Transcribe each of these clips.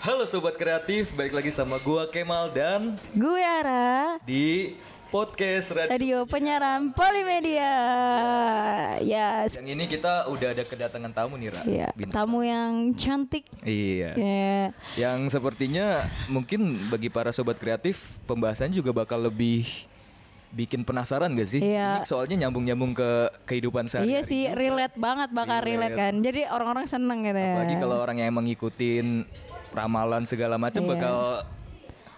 Halo sobat kreatif, balik lagi sama gua Kemal dan Gue Ara di podcast Radio. Radio penyiaran Polimedia Ya Yang ini kita udah ada kedatangan tamu nih, Ra. ya, Bintang. Tamu yang cantik Iya. ya. Yang sepertinya mungkin bagi para sobat kreatif pembahasannya juga bakal lebih bikin penasaran gak sih? Iya. Ini soalnya nyambung-nyambung ke kehidupan sehari-hari. Iya sih relate banget bakal relate, Relate. kan Jadi orang-orang seneng gitu ya Apalagi kalau orang yang emang ngikutin ramalan segala macam Iya. bakal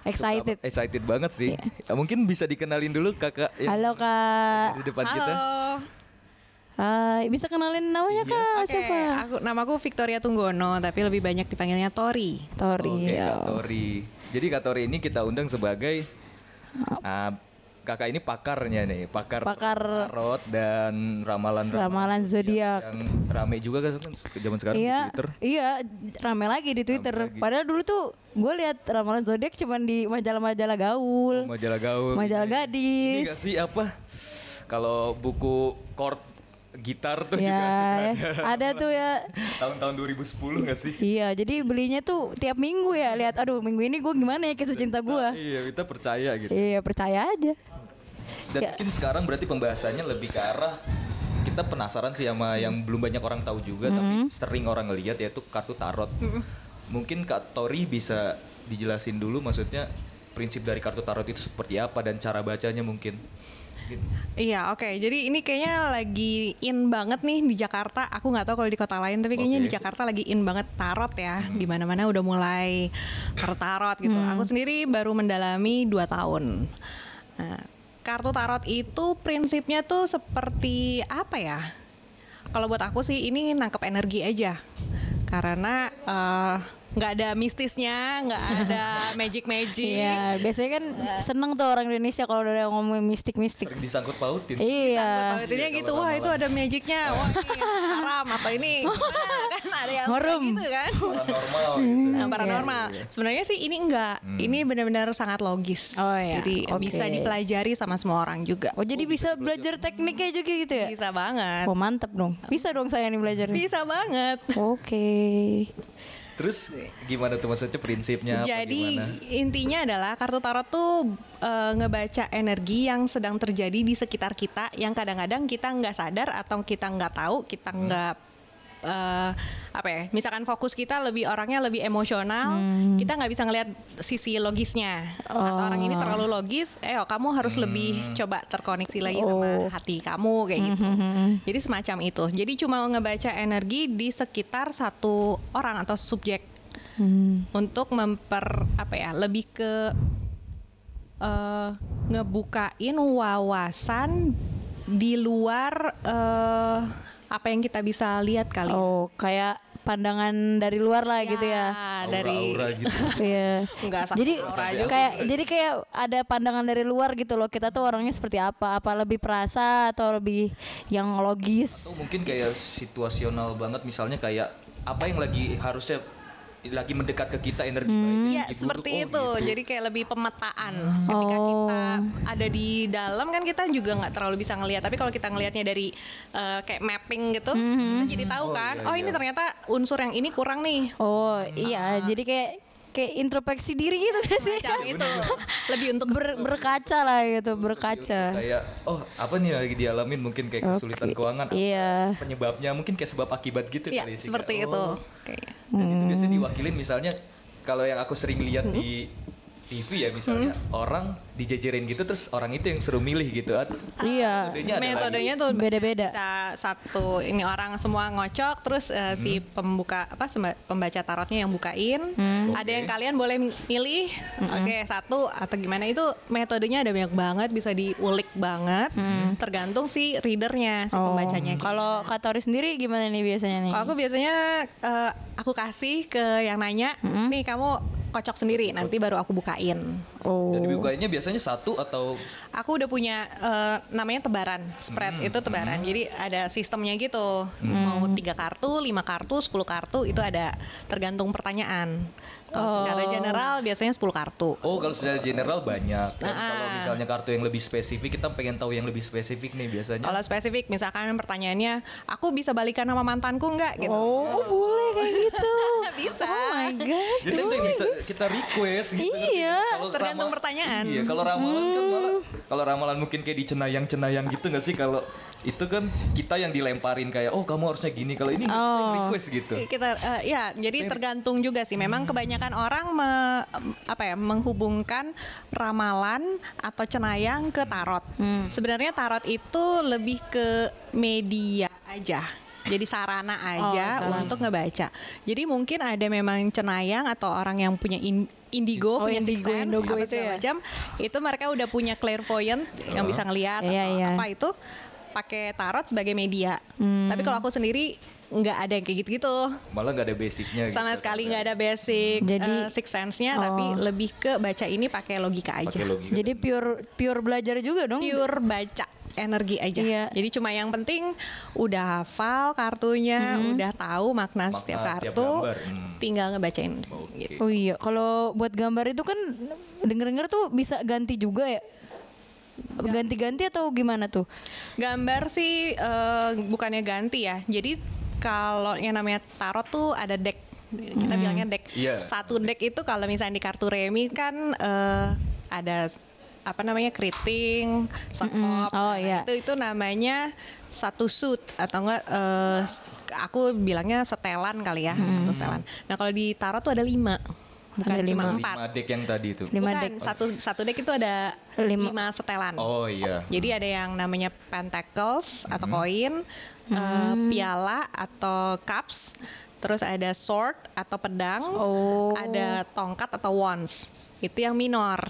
Excited apa- excited banget sih. Ya, Mungkin bisa dikenalin dulu kakak yang Halo kak di depan kita. Hai, bisa kenalin namanya Iya. kak Oke, siapa? aku namaku Victoria Tunggono, tapi lebih banyak dipanggilnya Tori. Tori Oke, ya. Kak Tori. Jadi Kak Tori ini kita undang sebagai ah, kakak ini pakarnya nih, pakar Pakar tarot dan ramalan Ramalan zodiak. yang rame juga kan zaman sekarang Iya, di Twitter. iya rame lagi di Twitter. lagi. Padahal dulu tuh gue lihat ramalan zodiak cuman di majalah-majalah gaul, Majalah gaul. majalah Ini gadis. gak sih apa? Kalau buku chord gitar tuh juga Ya, asik ya. ada tuh ya. Tahun-tahun 2010 gak sih? Iya, jadi belinya tuh tiap minggu ya lihat. Aduh, minggu ini gue gimana ya kisah cinta gue. Iya, kita percaya gitu. Iya, percaya aja. Dan Ya. mungkin sekarang berarti pembahasannya lebih ke arah kita penasaran sih sama yang belum banyak orang tahu juga tapi sering orang ngelihat yaitu kartu tarot. Mungkin Kak Tori bisa dijelasin dulu maksudnya prinsip dari kartu tarot itu seperti apa dan cara bacanya mungkin. Iya, oke. Jadi ini kayaknya lagi in banget nih di Jakarta. Aku nggak tahu kalau di kota lain, tapi kayaknya Oke. di Jakarta lagi in banget tarot ya. Di mana-mana udah mulai tarot gitu. Aku sendiri baru mendalami 2 tahun. Nah, kartu tarot itu prinsipnya tuh seperti apa ya? Kalau buat aku sih ini nangkep energi aja. Karena eh, nggak ada mistisnya, nggak ada magic-magic. Iya, biasanya kan seneng tuh orang Indonesia kalau udah ngomongin mistik-mistik. Sering disangkut pautin. Iya. Pautinnya Iya, gitu, wah itu ada magicnya, wah ini haram apa ini gimana? kan ada yang gitu kan. Paranormal gitu. Nah, paranormal. Sebenarnya sih ini enggak, ini benar-benar sangat logis. Oh, iya. Jadi Oke. bisa dipelajari sama semua orang juga. Oh, jadi bisa belajar tekniknya juga gitu ya? Bisa banget. Oh, mantep dong. Bisa dong saya nih belajar. Bisa banget. Oke. Terus gimana tuh maksudnya prinsipnya Jadi intinya adalah kartu tarot tuh eh, ngebaca energi yang sedang terjadi di sekitar kita yang kadang-kadang kita nggak sadar atau kita nggak tahu, kita Hmm. Eh, apa ya? Misalkan fokus kita lebih orangnya lebih emosional, Hmm. kita nggak bisa ngelihat sisi logisnya. Atau orang ini terlalu logis, eh oh, kamu harus Hmm. lebih coba terkoneksi lagi Oh. sama hati kamu kayak gitu. Hmm, Jadi semacam itu. Jadi cuma ngebaca energi di sekitar satu orang atau subjek untuk memper apa ya lebih ke eh, ngebukain wawasan di luar eh, apa yang kita bisa lihat kali. Oh, kayak pandangan dari luar lah gitu ya. dari Aura-aura gitu. Iya. Enggak sampai Jadi aura juga. kayak jadi kayak ada pandangan dari luar gitu loh. Kita tuh orangnya seperti apa? Apa lebih perasa atau lebih yang logis? Atau mungkin kayak situasional banget misalnya kayak apa yang lagi harusnya lagi mendekat ke kita energi baik, Iya energi buruk, seperti oh itu. gitu. Jadi kayak lebih pemetaan. Ketika Oh. kita ada di dalam kan kita juga nggak terlalu bisa ngelihat. Tapi kalau kita ngelihatnya dari eh, kayak mapping gitu, kita jadi tahu Oh, kan. iya, oh ini iya. ternyata unsur yang ini kurang nih. Oh, iya. Jadi kayak kayak introspeksi diri gitu kan sih? Macam itu. Lebih untuk Ber- berkaca lah gitu, berkaca. kayak oh apa nih lagi dialamin mungkin kayak kesulitan Oke. keuangan apa Iya. penyebabnya mungkin kayak sebab akibat gitu Iya kali sih, seperti Kak. itu. Oh. Kayaknya. Dan itu Hmm. biasanya diwakilin misalnya kalau yang aku sering lihat di TV ya misalnya Hmm. orang dijejerin gitu terus orang itu yang suruh milih gitu At- Iya. metodenya tuh Beda-beda. Bisa satu ini orang semua ngocok terus si Hmm. pembuka apa pembaca tarotnya yang bukain. Hmm. Ada yang kalian boleh mi- milih. Oke, satu atau gimana itu metodenya ada banyak banget bisa diulik banget. Tergantung si readernya, si Hmm. Oh, pembacanya. Kalau Kak Tori sendiri gimana nih biasanya nih? Kalau aku biasanya eh, aku kasih ke yang nanya, nih kamu kocok sendiri, nanti baru aku bukain. Oh. Dan dibukanya biasanya satu atau Aku udah punya eh, namanya tebaran spread Hmm, itu tebaran. Jadi ada sistemnya gitu. Mau tiga kartu, lima kartu, 10 kartu itu ada tergantung pertanyaan. Kalau secara general biasanya 10 kartu. Oh kalau secara general banyak. Dan Nah, kalau misalnya kartu yang lebih spesifik kita pengen tahu yang lebih spesifik nih biasanya. Kalau spesifik misalkan pertanyaannya, aku bisa balikan sama mantanku nggak gitu. Oh, boleh kayak gitu. Bisa. Oh my god. Jadi itu yang bisa kita request gitu. Iya? Kalau tergantung ramal- pertanyaan. Iya, kalau ramalan kan malah kalau ramalan mungkin kayak di cenayang-cenayang gitu nggak sih kalau itu kan kita yang dilemparin kayak oh kamu harusnya gini kalau ini kita Oh. request gitu. kita eh, ya jadi tergantung juga sih memang kebanyakan orang me- apa ya menghubungkan ramalan atau cenayang ke tarot sebenarnya tarot itu lebih ke media aja jadi sarana aja sarana. untuk ngebaca jadi mungkin ada memang cenayang atau orang yang punya in- indigo Oh, punya indigo, sense, indigo apa itu segala ya? macam itu mereka udah punya clairvoyant yang bisa ngelihat atau iya. apa itu pakai tarot sebagai media Hmm. tapi kalau aku sendiri nggak ada yang kayak gitu-gitu Malah nggak ada basicnya. sama gitu, sekali nggak ada basic Jadi- Jadi six sense-nya tapi lebih ke baca ini pakai logika aja. Pakai logika. Jadi pure pure belajar juga dong. Pure baca energi aja. Iya. Jadi cuma yang penting udah hafal kartunya, udah tahu makna, Makna setiap tiap kartu, gambar, hmm. tinggal ngebacain. Oke. Gitu. Oh iya, kalau buat gambar itu kan denger-denger tuh bisa ganti juga ya. Ganti-ganti atau gimana tuh? Gambar sih eh, bukannya ganti ya. Jadi kalau yang namanya tarot tuh ada deck. Kita bilangnya deck. Iya. Satu deck itu kalau misalnya di kartu remi kan eh, ada apa namanya keriting, sekop. Oh, Nah, iya. Itu itu namanya satu suit atau enggak eh, s- aku bilangnya setelan kali ya, satu setelan. Nah, kalau di tarot tuh ada lima. Bukan Ada lima. empat. Lima deck yang tadi itu. Lima Bukan, deck. satu satu deck itu ada Lima. lima, setelan. Oh iya. Jadi ada yang namanya pentacles atau Hmm. koin, eh, piala atau cups, terus ada sword atau pedang, Oh. ada tongkat atau wands. Itu yang minor.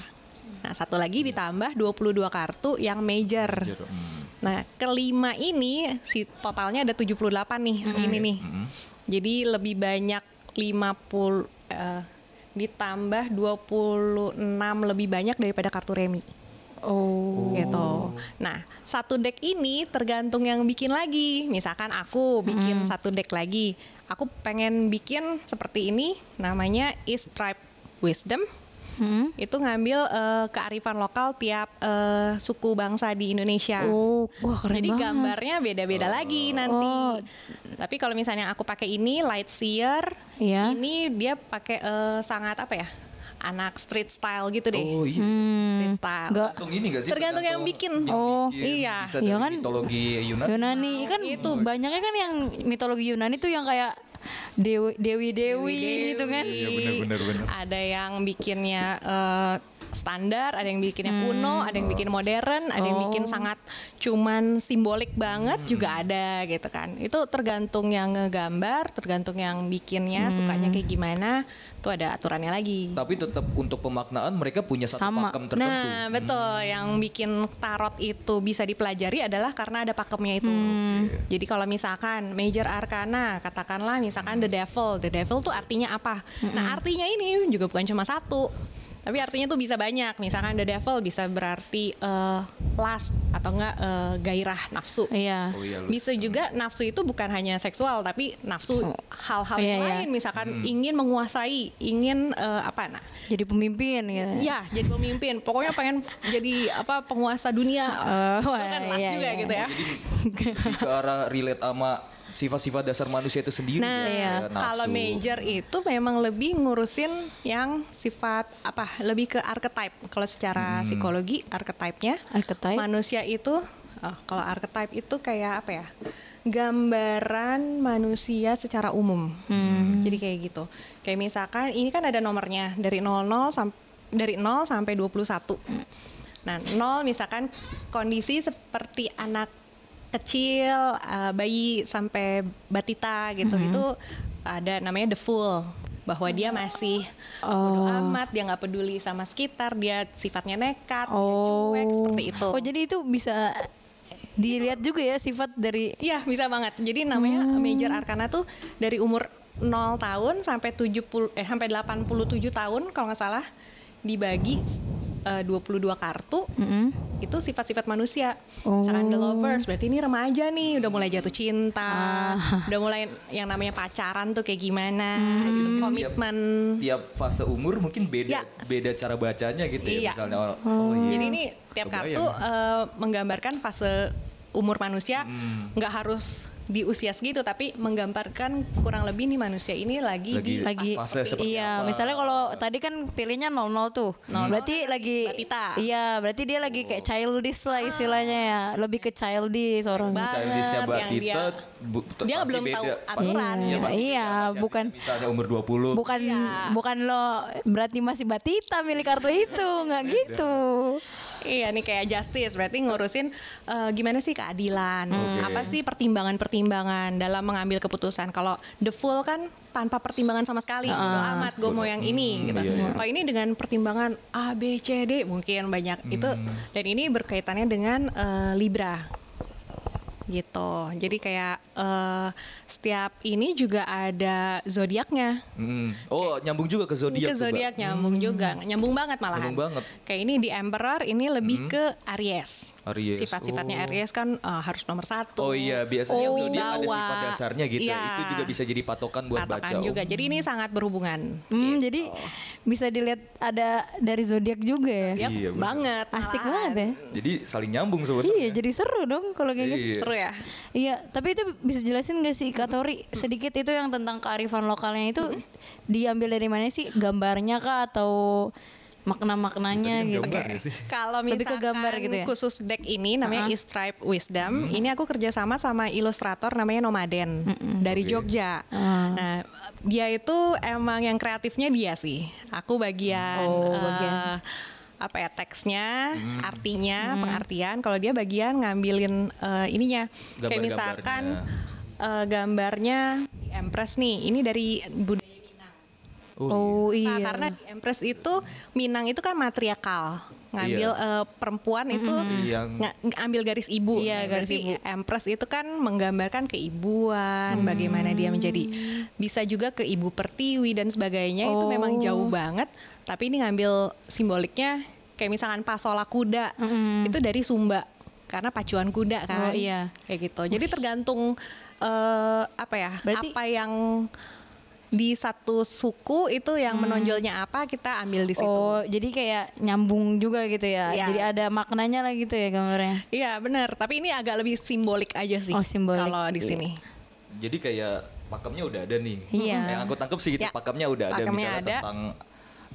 Nah, satu lagi ditambah 22 kartu yang major. Major, hmm. Nah, kelima ini si totalnya ada 78 nih, segini nih. Hmm. Jadi lebih banyak 50 eh, ditambah 26 lebih banyak daripada kartu remi Oh. gitu. Nah, satu deck ini tergantung yang bikin lagi. Misalkan aku bikin satu deck lagi, aku pengen bikin seperti ini, namanya is Tribe Wisdom. Hmm? Itu ngambil eh, kearifan lokal tiap eh, suku bangsa di Indonesia. Oh, wah keren Jadi banget. gambarnya beda-beda lagi nanti. Oh. Tapi kalau misalnya aku pakai ini light seer, Iya. ini dia pakai eh, sangat apa ya? Anak street style gitu deh. Oh iya. Street style. Enggak Tergantung ini gak sih? Tergantung yang bikin. yang Oh. bikin. Iya. Bisa Iya dari kan? mitologi Yunani. Yunani kan itu banyaknya kan yang mitologi Yunani tuh yang kayak dewi dewi dewi gitu kan. Iya benar benar benar. Ada yang bikinnya eh, standar, ada yang bikinnya kuno, ada yang bikin modern, ada yang bikin sangat cuman simbolik banget juga ada gitu kan. Itu tergantung yang ngegambar, tergantung yang bikinnya sukanya kayak gimana, tuh ada aturannya lagi. Tapi tetap untuk pemaknaan mereka punya satu Sama. pakem tertentu. Nah, betul. Yang bikin tarot itu bisa dipelajari adalah karena ada pakemnya itu. Jadi kalau misalkan major arcana, katakanlah misalkan the devil. The devil tuh artinya apa? Nah, artinya ini juga bukan cuma satu. Tapi artinya tuh bisa banyak. Misalkan the devil bisa berarti eh, lust atau enggak eh, gairah nafsu. Iya. Oh iya, Bisa juga nafsu itu bukan hanya seksual tapi nafsu hal-hal Iya, yang iya. lain misalkan ingin menguasai, ingin eh, apa nah Jadi pemimpin gitu. Ya, jadi pemimpin. Pokoknya pengen jadi apa penguasa dunia. Oh, itu kan mas iya, juga iya. gitu ya. Lebih ke arah relate sama sifat-sifat dasar manusia itu sendiri. Nah, ya. Nafsu. kalau major itu memang lebih ngurusin yang sifat apa? Lebih ke archetype. Kalau secara psikologi archetype-nya Archetype. manusia itu oh, kalau archetype itu kayak apa ya? Gambaran manusia secara umum. Jadi kayak gitu. Kayak misalkan ini kan ada nomornya dari 00 sampai dari 0 sampai 21. Nah, 0 misalkan kondisi seperti anak kecil, eh, bayi sampai batita gitu. Itu ada namanya the fool bahwa dia masih bodo amat, dia nggak peduli sama sekitar, dia sifatnya nekat, dia cuek seperti itu. Oh, jadi itu bisa dilihat juga ya sifat dari Iya bisa banget. Jadi namanya major arcana tuh dari umur 0 tahun sampai 70 eh sampai 87 tahun kalau nggak salah dibagi eh, 22 kartu Mm-mm. itu sifat-sifat manusia. Oh. Misalkan the lovers, berarti ini remaja nih, udah mulai jatuh cinta, Ah. udah mulai yang namanya pacaran tuh kayak gimana, gitu, komitmen. Tiap fase umur mungkin beda Ya. beda cara bacanya gitu ya Iya. misalnya orang oh, iya. Jadi ini tiap Kebayang. kartu eh, menggambarkan fase umur manusia, Hmm. nggak harus di usia segitu, tapi menggambarkan kurang lebih nih manusia ini lagi, Lagi- di lagi Fase seperti iya apa? misalnya kalau tadi kan pilihnya 00 tuh berarti lagi Batita. iya berarti dia lagi kayak childish lah istilahnya ya lebih ke childish orang Banget, Childishnya yang Batita dia- bu- dia belum beda. tahu aturan. Iya, Iya, pasti iya, bukan- misalnya umur 20 bukan Iya. bukan lo berarti masih batita milih kartu itu nggak gitu Iya nih kayak justice berarti ngurusin eh, gimana sih keadilan, Oke. apa sih pertimbangan-pertimbangan dalam mengambil keputusan. Kalau the full kan tanpa pertimbangan sama sekali, bodo amat gue mau yang ini gitu. iya, iya. Kalau ini dengan pertimbangan A B C D mungkin banyak itu dan ini berkaitannya dengan eh, Libra gitu. Jadi kayak eh, setiap ini juga ada zodiaknya. Mm. Oh, nyambung juga ke zodiak ke zodiak nyambung juga, nyambung banget malahan. Nyambung banget. Kayak ini di Emperor ini lebih ke Aries. Aries, Sifat-sifatnya oh. Aries kan uh, harus nomor satu. Oh iya, biasanya Oh, zodiak ada sifat dasarnya gitu. Iya. Itu juga bisa jadi patokan buat Patokan baca. Oh, juga. Jadi ini sangat berhubungan. Hmm, jadi bisa dilihat ada dari zodiak juga ya. Iya, bener. banget. Asik malahan. banget ya. Jadi saling nyambung sebenarnya. Iya, jadi seru dong kalau kayak gitu. Iya. Seru ya. Iya, tapi itu bisa jelasin gak sih Kak Tori sedikit itu yang tentang kearifan lokalnya itu diambil dari mana sih gambarnya kah atau makna-maknanya gitu? ya sih. Kalau Lebih ke misalkan gambar gitu ya? khusus deck ini namanya Uh-huh. is Stripe Wisdom. Ini aku kerjasama sama ilustrator namanya Nomaden dari Jogja. Ah. Nah, dia itu emang yang kreatifnya dia sih. Aku bagian, Oh, bagian. Apa ya teksnya, artinya, pengartian. Kalau dia bagian ngambilin eh, ininya. Kayak misalkan eh, gambarnya di Empress nih. Ini dari budaya Minang. Oh, Nah, iya. karena di Empress itu Minang itu kan matriarkal. Ngambil Iya. eh, perempuan itu Yang- nga- ngambil garis ibu. Iya, garis Berarti ibu. Empress itu kan menggambarkan keibuan, bagaimana dia menjadi bisa juga ke ibu pertiwi dan sebagainya itu memang Oh. jauh banget. Tapi ini ngambil simboliknya kayak misalkan pasola kuda itu dari Sumba karena pacuan kuda Oh, kan. iya. Kayak gitu. Jadi tergantung eh, apa ya? Berarti- apa yang di satu suku itu yang menonjolnya apa kita ambil di situ. Oh, jadi kayak nyambung juga gitu ya. Iya. Jadi ada maknanya lah gitu ya gambarnya. Iya benar, tapi ini agak lebih simbolik aja sih. Oh, simbolik. Kalau di Iya. sini. Jadi kayak pakemnya udah ada nih. Iya. Yang aku tangkap sih gitu, Ya. pakemnya udah ada Pakemnya misalnya ada. tentang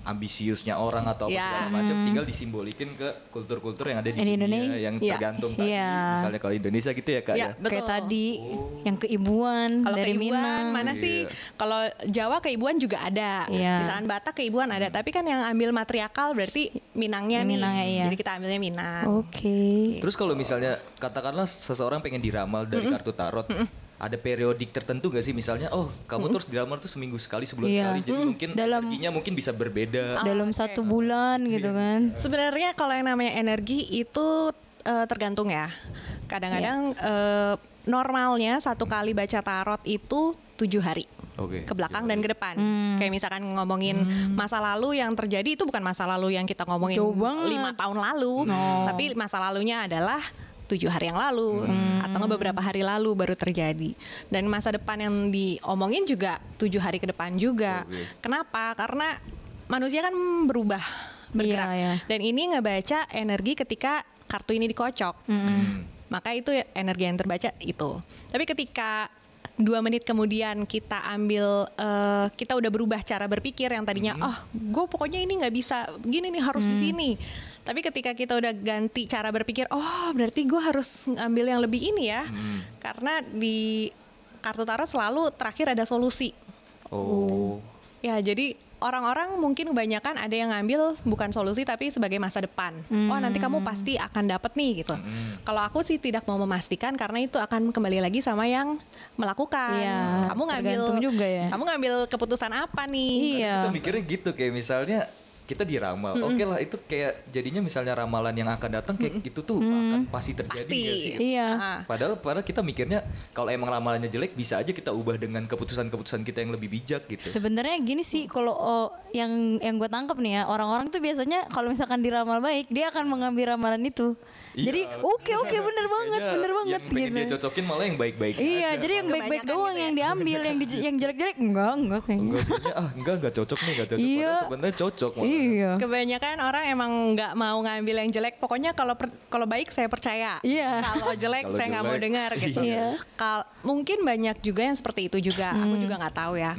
ambisiusnya orang atau apa Ya. segala macam tinggal disimbolikin ke kultur-kultur yang ada di, dunia Indonesia. yang Iya. tergantung tadi. Iya. Misalnya kalau Indonesia gitu ya Kak Iya, ya. betul. Kayak tadi yang keibuan Kalau dari keibuan Minang. mana sih? Iya. Kalau Jawa keibuan juga ada. Iya. Misalkan Batak keibuan ada, tapi kan yang ambil matriarkal berarti Minangnya nih. Minangnya, iya. Jadi kita ambilnya Minang. Oke. Terus kalau misalnya katakanlah seseorang pengen diramal dari kartu tarot, ada periodik tertentu gak sih? Misalnya oh kamu terus diramal tuh seminggu sekali sebulan Iya. sekali. Jadi mungkin Dalam- energinya mungkin bisa berbeda. Dalam satu bulan gitu kan. Sebenarnya kalau yang namanya energi itu eh, tergantung ya. Kadang-kadang eh, normalnya satu kali baca tarot itu tujuh hari. Oke ke belakang dan ke depan. Hmm. Kayak misalkan ngomongin masa lalu yang terjadi itu bukan masa lalu yang kita ngomongin lima tahun lalu, tapi masa lalunya adalah tujuh hari yang lalu Hmm. atau nggak beberapa hari lalu baru terjadi. Dan masa depan yang diomongin juga tujuh hari ke depan juga. Oke. Kenapa? Karena manusia kan berubah bergerak Iya, iya. dan ini ngebaca energi ketika kartu ini dikocok. Maka itu energi yang terbaca itu. Tapi ketika dua menit kemudian kita ambil eh, kita udah berubah cara berpikir yang tadinya oh gue pokoknya ini nggak bisa gini nih harus di sini tapi ketika kita udah ganti cara berpikir oh berarti gue harus ngambil yang lebih ini ya karena di kartu tarot selalu terakhir ada solusi oh Ya, jadi orang-orang mungkin kebanyakan ada yang ngambil bukan solusi tapi sebagai masa depan. Oh, nanti kamu pasti akan dapet nih gitu. Kalau aku sih tidak mau memastikan karena itu akan kembali lagi sama yang melakukan. Iya, kamu ngambil juga ya. Kamu ngambil keputusan apa nih? Iya. kita mikirnya gitu kayak misalnya kita diramal. Oke lah itu kayak jadinya misalnya ramalan yang akan datang kayak itu tuh akan pasti terjadi Pasti. nggak sih? Iya. Ah. Padahal padahal kita mikirnya kalau emang ramalannya jelek bisa aja kita ubah dengan keputusan-keputusan kita yang lebih bijak gitu. Sebenarnya gini sih kalau oh, yang yang gue tangkap nih ya orang-orang tuh biasanya kalau misalkan diramal baik dia akan mengambil ramalan itu. Iya. Jadi oke oke bener banget Kayaknya bener banget yang gitu. dia cocokin malah yang baik-baik Iya, aja. jadi yang baik-baik doang gitu yang diambil, yang di- yang jelek-jelek enggak enggak kayaknya. Enggak, ah enggak enggak cocok nih enggak cocok. Iya. Sebenarnya cocok malah. Iya. Kebanyakan orang emang nggak mau ngambil yang jelek. Pokoknya kalau kalau baik saya percaya. Iya. Kalau jelek Kalau saya nggak mau dengar gitu. iya. Kal mungkin banyak juga yang seperti itu juga. Aku juga nggak tahu ya.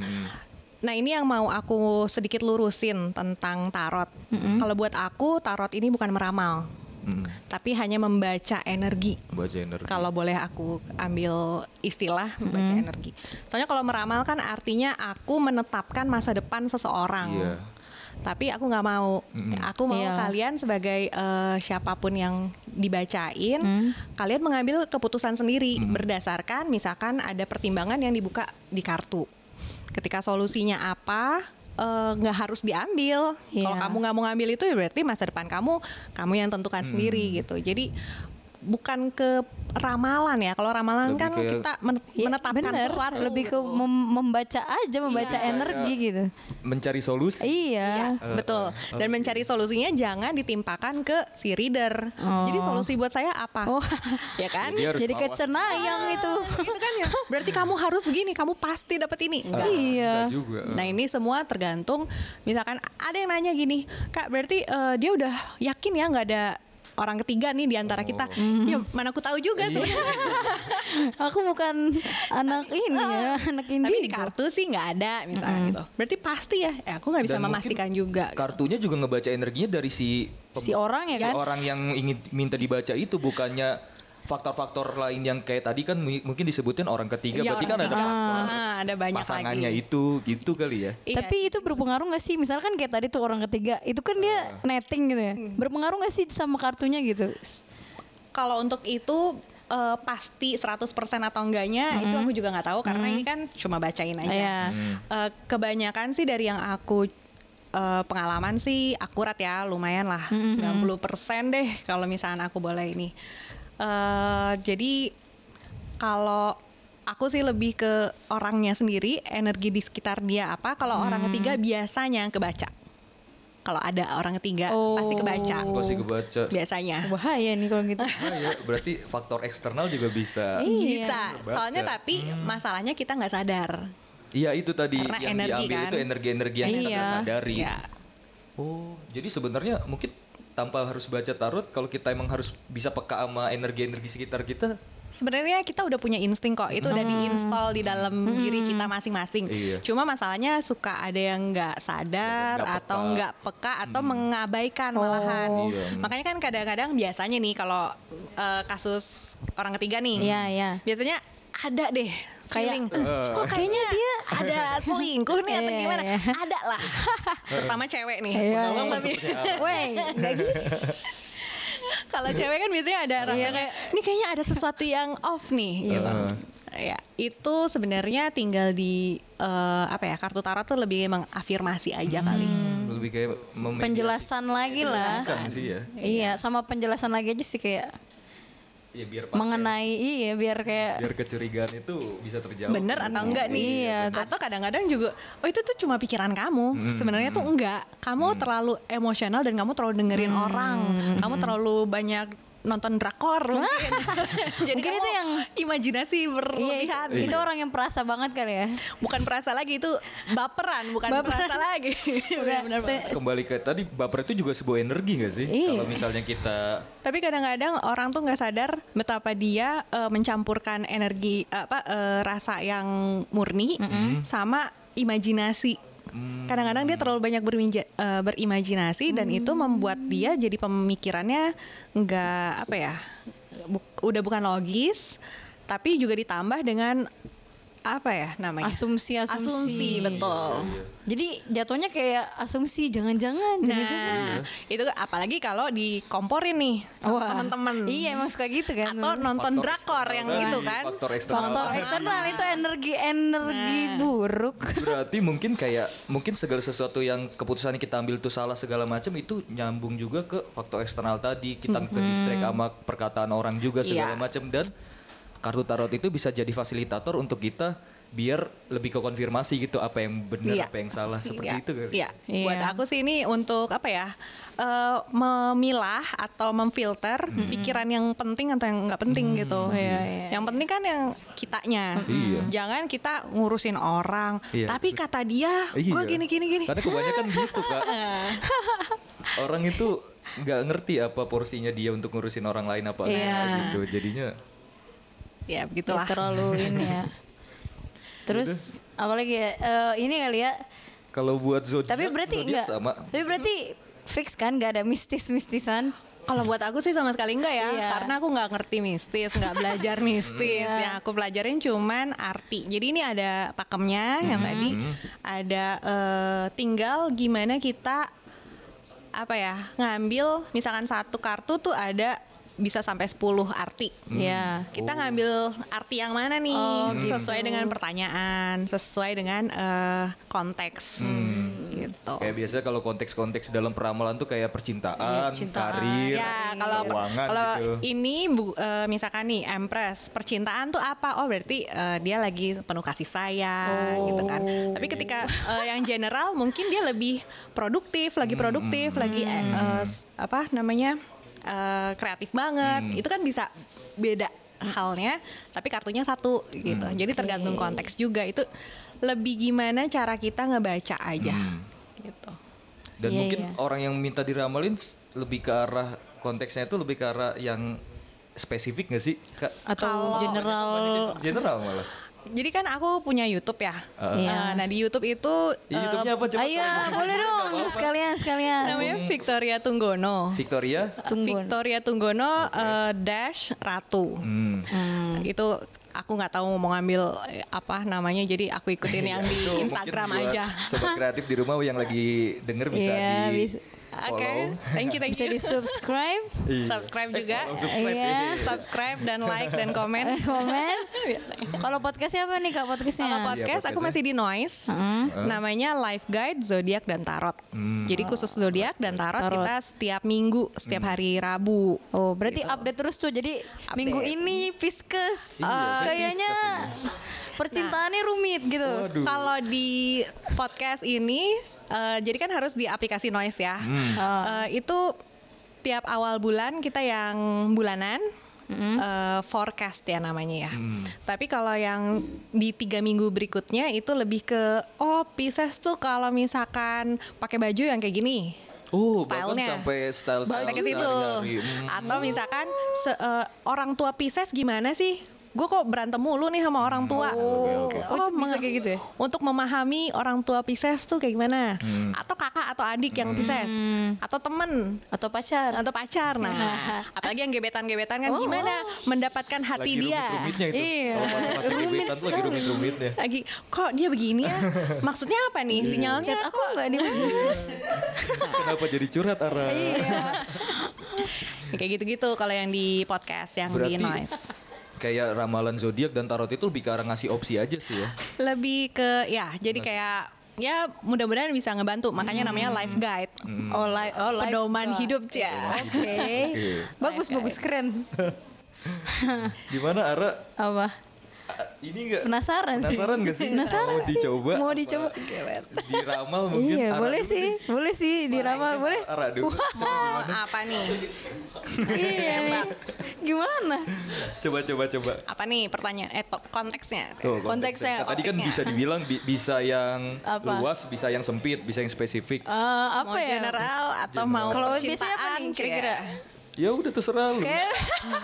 Nah ini yang mau aku sedikit lurusin tentang tarot. Kalau buat aku tarot ini bukan meramal, Hmm, tapi hanya membaca energi. baca energi. Kalau boleh aku ambil istilah membaca energi. Soalnya kalau meramal kan artinya aku menetapkan masa depan seseorang. Iya. Tapi aku nggak mau. Aku mau Iyalah. kalian sebagai eh, siapa pun yang dibacain, kalian mengambil keputusan sendiri berdasarkan misalkan ada pertimbangan yang dibuka di kartu. Ketika solusinya apa, eh, nggak harus diambil. Kalau Iya. kamu nggak mau ngambil itu ya berarti masa depan kamu kamu yang tentukan sendiri gitu. Jadi bukan ke ramalan ya. Kalau ramalan Lebih kan ke- kita men- Iya, menetapkan bener. sesuatu. lebih ke mem- membaca aja, membaca Iya. energi gitu. Mencari solusi. Iya. Iya, betul. Dan mencari solusinya jangan ditimpakan ke si reader. Jadi solusi buat saya apa? Oh. ya kan? Jadi Jadi kecenayang itu. gitu kan ya. Berarti kamu harus begini, kamu pasti dapat ini. Enggak. Iya. Enggak juga. Nah ini semua tergantung misalkan ada yang nanya gini Kak berarti eh, dia udah yakin ya nggak ada orang ketiga nih di antara kita. Ya mana aku tahu juga sebenarnya. Aku bukan anak ini ya, anak indigo. Tapi di kartu sih nggak ada misalnya gitu. Berarti pasti ya. Eh, Aku nggak bisa Dan memastikan juga Kartunya juga ngebaca energinya dari si Si orang ya si kan? orang yang ingin minta dibaca itu bukannya faktor-faktor lain yang kayak tadi kan mu- mungkin disebutin orang ketiga Iya, berarti kan orang ada ketiga. faktor Ah, ada banyak pasangannya lagi. itu gitu kali ya Iya. Tapi itu berpengaruh gak sih? Misalkan kayak tadi tuh orang ketiga, itu kan dia netting gitu ya. Berpengaruh gak sih sama kartunya gitu? Kalau untuk itu eh, pasti 100% atau enggaknya itu aku juga nggak tahu karena ini kan cuma bacain aja. Iya. Eh, kebanyakan sih dari yang aku eh, pengalaman sih akurat ya, lumayan lah 90% deh kalau misalnya aku boleh ini. Eh, jadi kalau aku sih lebih ke orangnya sendiri, energi di sekitar dia apa. Kalau orang ketiga biasanya kebaca. Kalau ada orang ketiga pasti kebaca. pasti kebaca Biasanya. Bahaya nih kalau gitu. Ah, ya, berarti faktor eksternal juga bisa Iya. Bisa. Kebaca. Soalnya tapi masalahnya kita nggak sadar. iya itu tadi Karena yang energi diambil kan. itu energi-energi yang kita Iya. nggak sadari Ya. oh jadi sebenarnya mungkin tanpa harus baca tarot kalau kita emang harus bisa peka sama energi-energi sekitar kita Sebenarnya kita udah punya insting kok. Itu udah diinstal di dalam diri kita masing-masing. Iya. Cuma masalahnya suka ada yang nggak sadar nggak atau nggak peka atau mengabaikan malahan. Iya. Makanya kan kadang-kadang biasanya nih kalau eh, kasus orang ketiga nih. Iya, iya. Biasanya ada deh Kayak, kok kayaknya dia ada selingkuh nih atau Iya, gimana? iya. Ada lah. Terutama cewek nih. Iya, iya. Weh, enggak gitu. kalau cewek kan biasanya ada rasa Iya, kayak ini kayaknya ada sesuatu yang off nih gitu. Ya, itu sebenarnya tinggal di eh, apa ya kartu tarot tuh lebih emang afirmasi aja kali. lebih kayak Penjelasan lagi lah. Sih ya Iya, sama penjelasan lagi aja sih kayak ya biar pakai. mengenai iya biar kayak biar kecurigaan itu bisa terjawab Bener atau enggak nih? Iya, Atau kadang-kadang juga, oh itu tuh cuma pikiran kamu. Sebenarnya tuh enggak. Kamu terlalu emosional dan kamu terlalu dengerin orang. Kamu terlalu banyak nonton drakor mungkin. Jadi Mungkin kamu itu yang- imajinasi Iya, itu, berlebihan. itu orang yang perasa banget kali ya. Bukan perasa lagi itu baperan, bukan Baperan. perasa lagi. Udah, Benar-benar saya- kembali ke tadi baper itu juga sebuah energi gak sih Iya. kalau misalnya kita Tapi kadang-kadang orang tuh nggak sadar betapa dia eh, mencampurkan energi apa eh, rasa yang murni sama imajinasi. Kadang-kadang dia terlalu banyak berminja- eh, berimajinasi dan itu membuat dia jadi pemikirannya nggak apa ya, bu- udah bukan logis, tapi juga ditambah dengan apa ya namanya? Asumsi, asumsi. Asumsi, betul. Jadi jatuhnya kayak asumsi jangan-jangan jangan-jangan. Nah, itu apalagi kalau dikomporin nih sama teman-teman. Iya emang suka gitu kan. Atau nonton Faktor drakor eksternal yang tadi, gitu kan. Faktor eksternal. Faktor eksternal itu energi energi Nah. buruk. Berarti mungkin kayak mungkin segala sesuatu yang keputusan yang kita ambil itu salah segala macam itu nyambung juga ke faktor eksternal tadi kita ke distract sama perkataan orang juga segala Iya. macam dan kartu tarot itu bisa jadi fasilitator untuk kita biar lebih ke konfirmasi gitu apa yang benar Iya. apa yang salah seperti Iya, itu kan. Iya. Iya. Buat aku sih ini untuk apa ya? eh, memilah atau memfilter pikiran yang penting atau yang nggak penting gitu. Iya, iya. Yang penting kan yang kitanya. Iya. Jangan kita ngurusin orang. Iya. Tapi kata dia, Iya. gue gini gini gini. Karena kebanyakan gitu kak. orang itu nggak ngerti apa porsinya dia untuk ngurusin orang lain apa Iya. enggak gitu. Jadinya Ya Ya, begitulah. terlalu ini ya. Terus apalagi ya? eh, ini kali ya. kalau buat zodiak, Tapi berarti zodiak enggak. sama. Tapi berarti fix kan nggak ada mistis-mistisan. Kalau buat aku sih sama sekali enggak ya, Iya. karena aku nggak ngerti mistis, nggak belajar mistis. Iya. Yang aku pelajarin cuman arti. Jadi ini ada pakemnya yang tadi, ada eh, tinggal gimana kita apa ya ngambil, misalkan satu kartu tuh ada bisa sampai 10 arti. Ya. Kita ngambil arti yang mana nih Oh, sesuai dengan pertanyaan, sesuai dengan eh, konteks gitu. Kayak biasa kalau konteks-konteks dalam peramalan tuh kayak percintaan, cintaan. karir, Ya kalau keuangan kalau gitu. ini bu- eh, misalkan nih Empress percintaan tuh apa? Oh berarti eh, dia lagi penuh kasih sayang gitu kan. Tapi ketika eh, yang general mungkin dia lebih produktif, lagi produktif, lagi eh, eh, s- apa namanya eh, kreatif banget. Itu kan bisa beda halnya. Tapi kartunya satu gitu. Jadi tergantung konteks juga itu lebih gimana cara kita ngebaca aja gitu. Dan Iya, mungkin iya. orang yang minta diramalin lebih ke arah konteksnya itu lebih ke arah yang spesifik gak sih? Kak? Atau Kalau- general general malah. Jadi kan aku punya YouTube ya. Iya. Eh, nah di YouTube itu Ya, YouTube-nya apa coba? Ayo, Kak? boleh dong sekalian sekalian. namanya Victoria Tunggono. Victoria. Tunggu. Victoria Tunggono eh, dash Ratu. Hmm. Itu aku nggak tahu mau ngambil eh, apa namanya jadi aku ikutin yang di Instagram aja. Sobat kreatif di rumah yang lagi denger bisa Iya, di bisa- Oke, follow. thank you thank Bisa you. di subscribe, Iya. Subscribe juga. Follow, subscribe, Iya. iya. Subscribe dan like dan komen. komen. Biasanya. Kalau podcastnya apa nih kak podcastnya? Kalau podcast aku podcastnya. masih di Noise. Namanya Life Guide Zodiak dan Tarot. Jadi khusus zodiak dan tarot, Tarot. kita setiap minggu, setiap hari Rabu. Oh, berarti update terus tuh. Jadi minggu ini Pisces. Iya, Ah, saya kayaknya percintaannya rumit gitu. Kalau di podcast ini, eh, jadi kan harus di aplikasi Noise ya. Eh, itu tiap awal bulan kita yang bulanan. eh, forecast ya namanya ya. Tapi kalau yang di tiga minggu berikutnya itu lebih ke oh Pisces tuh kalau misalkan pakai baju yang kayak gini. Oh, bahkan Stylenya. sampai style sampai ke situ. Atau misalkan se- eh, orang tua Pisces gimana sih? Gue kok berantem mulu nih sama orang tua. Oh, oh, itu bisa kayak gitu ya? Untuk memahami orang tua Pisces tuh kayak gimana? Hmm. Atau kakak atau adik yang Pisces, atau temen Atau pacar. atau pacar. Nah, apalagi yang gebetan-gebetan kan Oh. gimana mendapatkan hati Lagi dia. rumit-rumitnya itu. Iya. Kalau Rumit tuh lagi sekali. rumit-rumitnya. Lagi kok dia begini ya? Maksudnya apa nih sinyalnya? Chat aku nggak dibalas. Kenapa jadi curhat Ara? Iya. Kayak gitu-gitu kalau yang di podcast yang di Berarti noise. Kayak ramalan zodiak dan tarot itu lebih ke arah ngasih opsi aja sih ya. lebih ke ya jadi kayak ya mudah-mudahan bisa ngebantu makanya namanya life guide Oh, li oh life pedoman guide. hidup ya Oke. bagus bagus keren. Gimana Ara? Apa? Ini enggak Penasaran sih. Penasaran nggak sih? Penasaran Mau sih. dicoba? Mau dicoba. Diramal mungkin. Iya, boleh dulu sih. deh. Boleh sih diramal, boleh. Ara dulu. Apa nih Iya. nih. Gimana? Coba coba coba. apa nih pertanyaan eh top konteksnya Tuh, Konteksnya, Tadi kan bisa dibilang bi- bisa yang Apa? luas, bisa yang sempit, bisa yang spesifik. Eh, apa mau ya? general atau mau Kalau biasanya apa nih kira-kira? Ya udah terserah lu. Kayak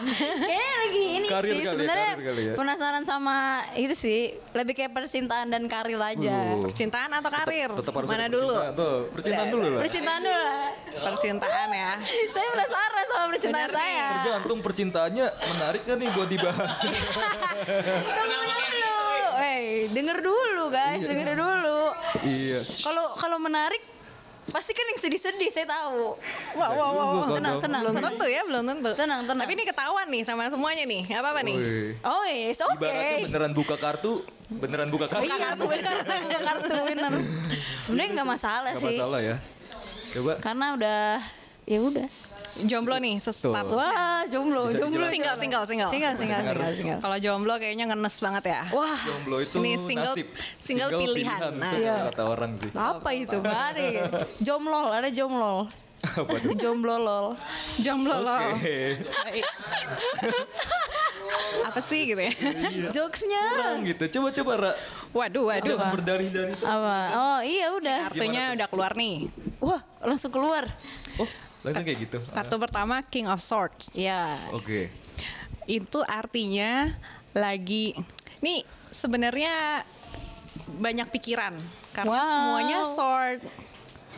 kayaknya lagi ini Karir sih ya, sebenarnya ya. penasaran sama itu sih lebih kayak percintaan dan karir aja. Uh. percintaan atau karir Tetap harus mana dulu percintaan. Tuh, percintaan dulu lah. Percintaan dulu lah. percintaan ya Saya penasaran sama percintaan Bener nih. saya. Tergantung percintaannya menarik kan nih buat dibahas. Tunggu dulu. Eh, Hey, denger dulu guys, denger dulu. Iya. Kalau kalau menarik pasti kan yang sedih-sedih saya tahu. Wow, wow, wow. Gua Tenang, tenang, Belum tenang. tentu ya, belum tentu. Tenang, tenang. Tapi ini ketahuan nih sama semuanya nih. Apa apa nih? Oh, yes, oke. Ibaratnya beneran buka kartu, beneran buka kartu. Iya, bukan kartu, bukan kartu bener. Sebenarnya nggak masalah Gak sih. masalah ya. Coba. Karena udah ya udah. Jomblo nih status. Wah, jomblo, Bisa jomblo. Single, single, single. Single, single, single, single. Kalau jomblo kayaknya ngenes banget ya. Wah, Jomblo itu Ini single- nasib. single pilihan. Nah. itu Iya. kata orang sih. apa itu? Ya. Jomlol, ada jomlol. Apa tuh? Jomblo lol. Jomblo loh. Oke. Baik. apa sih gitu ya? Jokesnya. Kurang gitu. Coba coba Ra. Waduh, waduh. Jangan berdarih-darih. Apa? Oh iya udah. Kartunya udah keluar nih. Wah langsung keluar. Oh, langsung kayak gitu. Kartu pertama King of Swords. Ya. Oke. Itu artinya lagi nih sebenarnya banyak pikiran karena Wow. semuanya sword.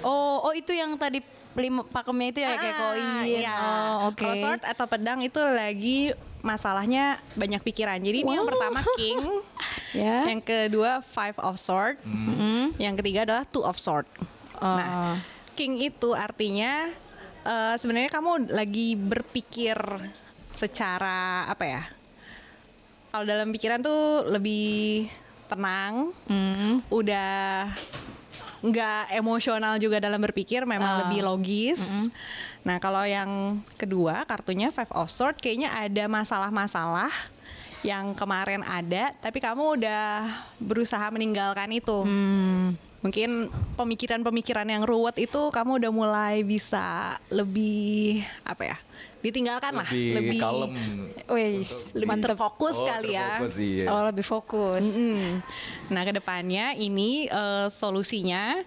Oh oh itu yang tadi lima pakemnya itu ya kayak Ah, koin. iya. Oh oke. Kalau sword atau pedang itu lagi masalahnya banyak pikiran. Jadi ini yang Wow. pertama king, Ya. yang kedua five of sword, yang ketiga adalah two of sword. Oh. Nah, king itu artinya eh, sebenarnya kamu lagi berpikir secara apa ya? Kalau dalam pikiran tuh lebih tenang, Hmm. udah nggak emosional juga dalam berpikir, memang Ah. lebih logis. Nah, kalau yang kedua kartunya Five of Swords kayaknya ada masalah-masalah yang kemarin ada, tapi kamu udah berusaha meninggalkan itu. Hmm. Mungkin pemikiran-pemikiran yang ruwet itu kamu udah mulai bisa lebih apa ya? Ditinggalkan lah, Lebih, lebih kalem. Wis, lebih terfokus Oh, kali ya. terfokus, iya. Oh lebih fokus. Mm. Nah, ke depannya ini eh, solusinya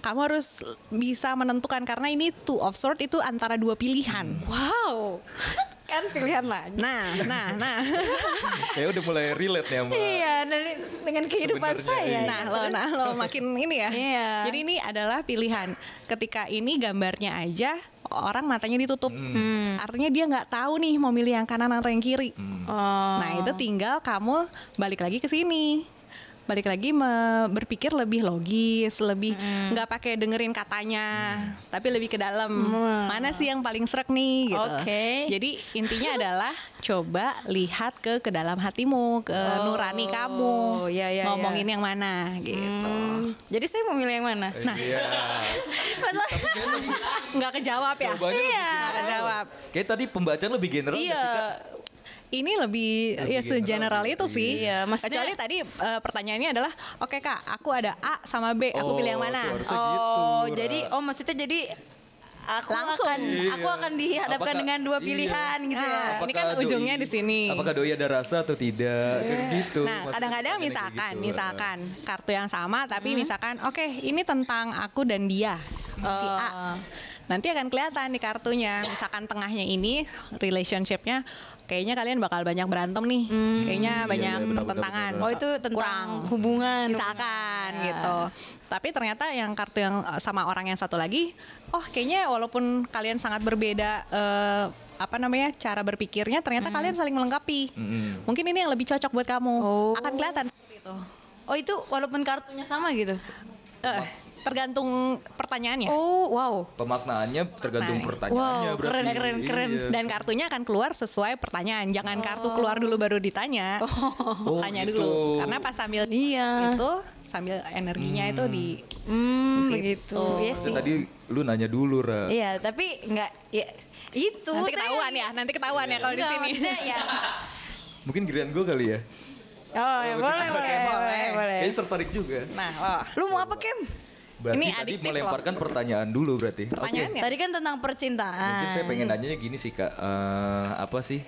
kamu harus bisa menentukan karena ini two of sword itu antara dua pilihan. Wow. kan pilihan lagi. Nah, nah, nah, Saya udah mulai relate nih sama Iya, dari, dengan kehidupan Sebenarnya, saya. iya. nah, lo, nah, lo makin ini ya. Iya. Jadi ini adalah pilihan. Ketika ini gambarnya aja orang matanya ditutup, artinya dia nggak tahu nih mau milih yang kanan atau yang kiri. Oh. Nah itu tinggal kamu balik lagi ke sini, balik lagi me- berpikir lebih logis, lebih nggak pakai dengerin katanya, tapi lebih ke dalam mana sih yang paling serak nih gitu. Oke. Jadi intinya adalah coba lihat ke ke dalam hatimu, ke nurani kamu, iya, iya, ngomongin iya. yang mana gitu. Hmm, Jadi saya mau milih yang mana? Nah, iya. Nggak kejawab ya? Iya. Nggak kejawab. Kayak tadi pembacaan lebih general nggak sih, Kak? Iya. Ini lebih, ya general segeneral itu sih. Iya, maksudnya- Kecuali tadi eh, pertanyaannya adalah, oke kak, aku ada A sama B, aku Oh, pilih yang tuh mana? Oh, gitu, jadi oh maksudnya jadi aku Langsung. akan aku Iya. akan dihadapkan Apakah- dengan dua iya. pilihan gitu ya. Ah, ini kan Apakah ujungnya doi- di sini. Apakah doi ada rasa atau tidak? Kayak gitu. Nah, kadang-kadang misalkan, gitu. misalkan kartu yang sama, tapi misalkan, oke, ini tentang aku dan dia, si A. Nanti akan kelihatan di kartunya, misalkan tengahnya ini relationshipnya, kayaknya kalian bakal banyak berantem nih, kayaknya Iya, banyak iya, benar, pertentangan. benar. Oh itu tentang Kurang. hubungan misalkan hubungan. gitu. Tapi ternyata yang kartu yang eh, sama orang yang satu lagi, oh kayaknya walaupun kalian sangat berbeda eh, apa namanya cara berpikirnya, ternyata kalian saling melengkapi. Mm-mm. Mungkin ini yang lebih cocok buat kamu. Oh. Akan kelihatan seperti itu. Oh itu walaupun kartunya sama gitu. Eh, tergantung pertanyaannya. Oh wow. Pemaknaannya tergantung pertanyaannya wow, berarti. keren, keren, keren. Iya. Dan kartunya akan keluar sesuai pertanyaan. Jangan kartu keluar dulu baru ditanya. Oh, Tanya gitu. dulu. Karena pas sambil Iya. itu sambil energinya itu di Hmm, begitu. Iya sih. Tadi lu nanya dulu, Ra. Iya, tapi enggak ya itu nanti saya- ketahuan ya, nanti ketahuan ya kalau di Enggak, sini. ya. Mungkin giliran gue kali ya. Oh, ya boleh, boleh, boleh, boleh. Kayaknya tertarik juga. Nah, loh. Lu mau apa, Kem? Berarti Ini tadi melemparkan pertanyaan dulu berarti. Oke. Pertanyaannya. Tadi kan tentang percintaan. Mungkin saya pengen nanya gini sih kak, Eh, apa sih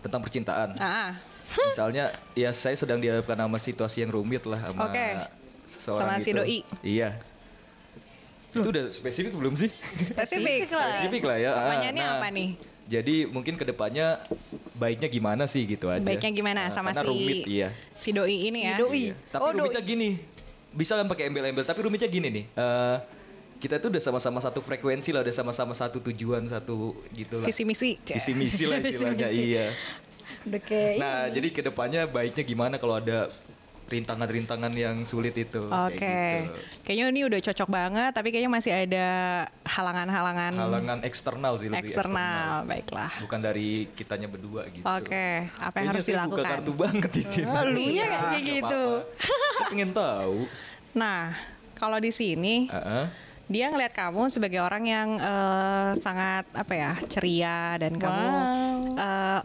tentang percintaan? Ah, Misalnya, ya saya sedang dihadapkan sama situasi yang rumit lah sama Oke. seseorang Sama si gitu. doi. Iya. Itu udah spesifik belum sih? spesifik. lah. spesifik lah ya. Ah, Pertanyaannya nah, apa nih? Jadi mungkin ke depannya baiknya gimana sih gitu aja. Baiknya gimana Nah, sama si rumit, iya. si doi ini Si ya? doi. Iya. Tapi Oh, rumitnya gini, bisa kan pakai embel-embel. Tapi rumitnya gini nih. eh, kita tuh udah sama-sama satu frekuensi lah, udah sama-sama satu tujuan, satu gitu lah. Visi misi. Visi misi lah istilahnya. Iya. Udah kayak Nah, jadi ke depannya baiknya gimana kalau ada rintangan-rintangan yang sulit itu. Oke. kayak gitu. Kayaknya ini udah cocok banget, tapi kayaknya masih ada halangan-halangan Halangan eksternal sih lebih eksternal. Baiklah. Bukan dari kitanya berdua gitu. Oke, apa yang Kayaknya harus saya buka dilakukan? kartu banget di sini. Oh, lu Iya, kayak Nggak gitu. pengen tahu. Nah, kalau di sini Heeh. dia ngelihat kamu sebagai orang yang eh, sangat apa ya ceria dan kamu eh,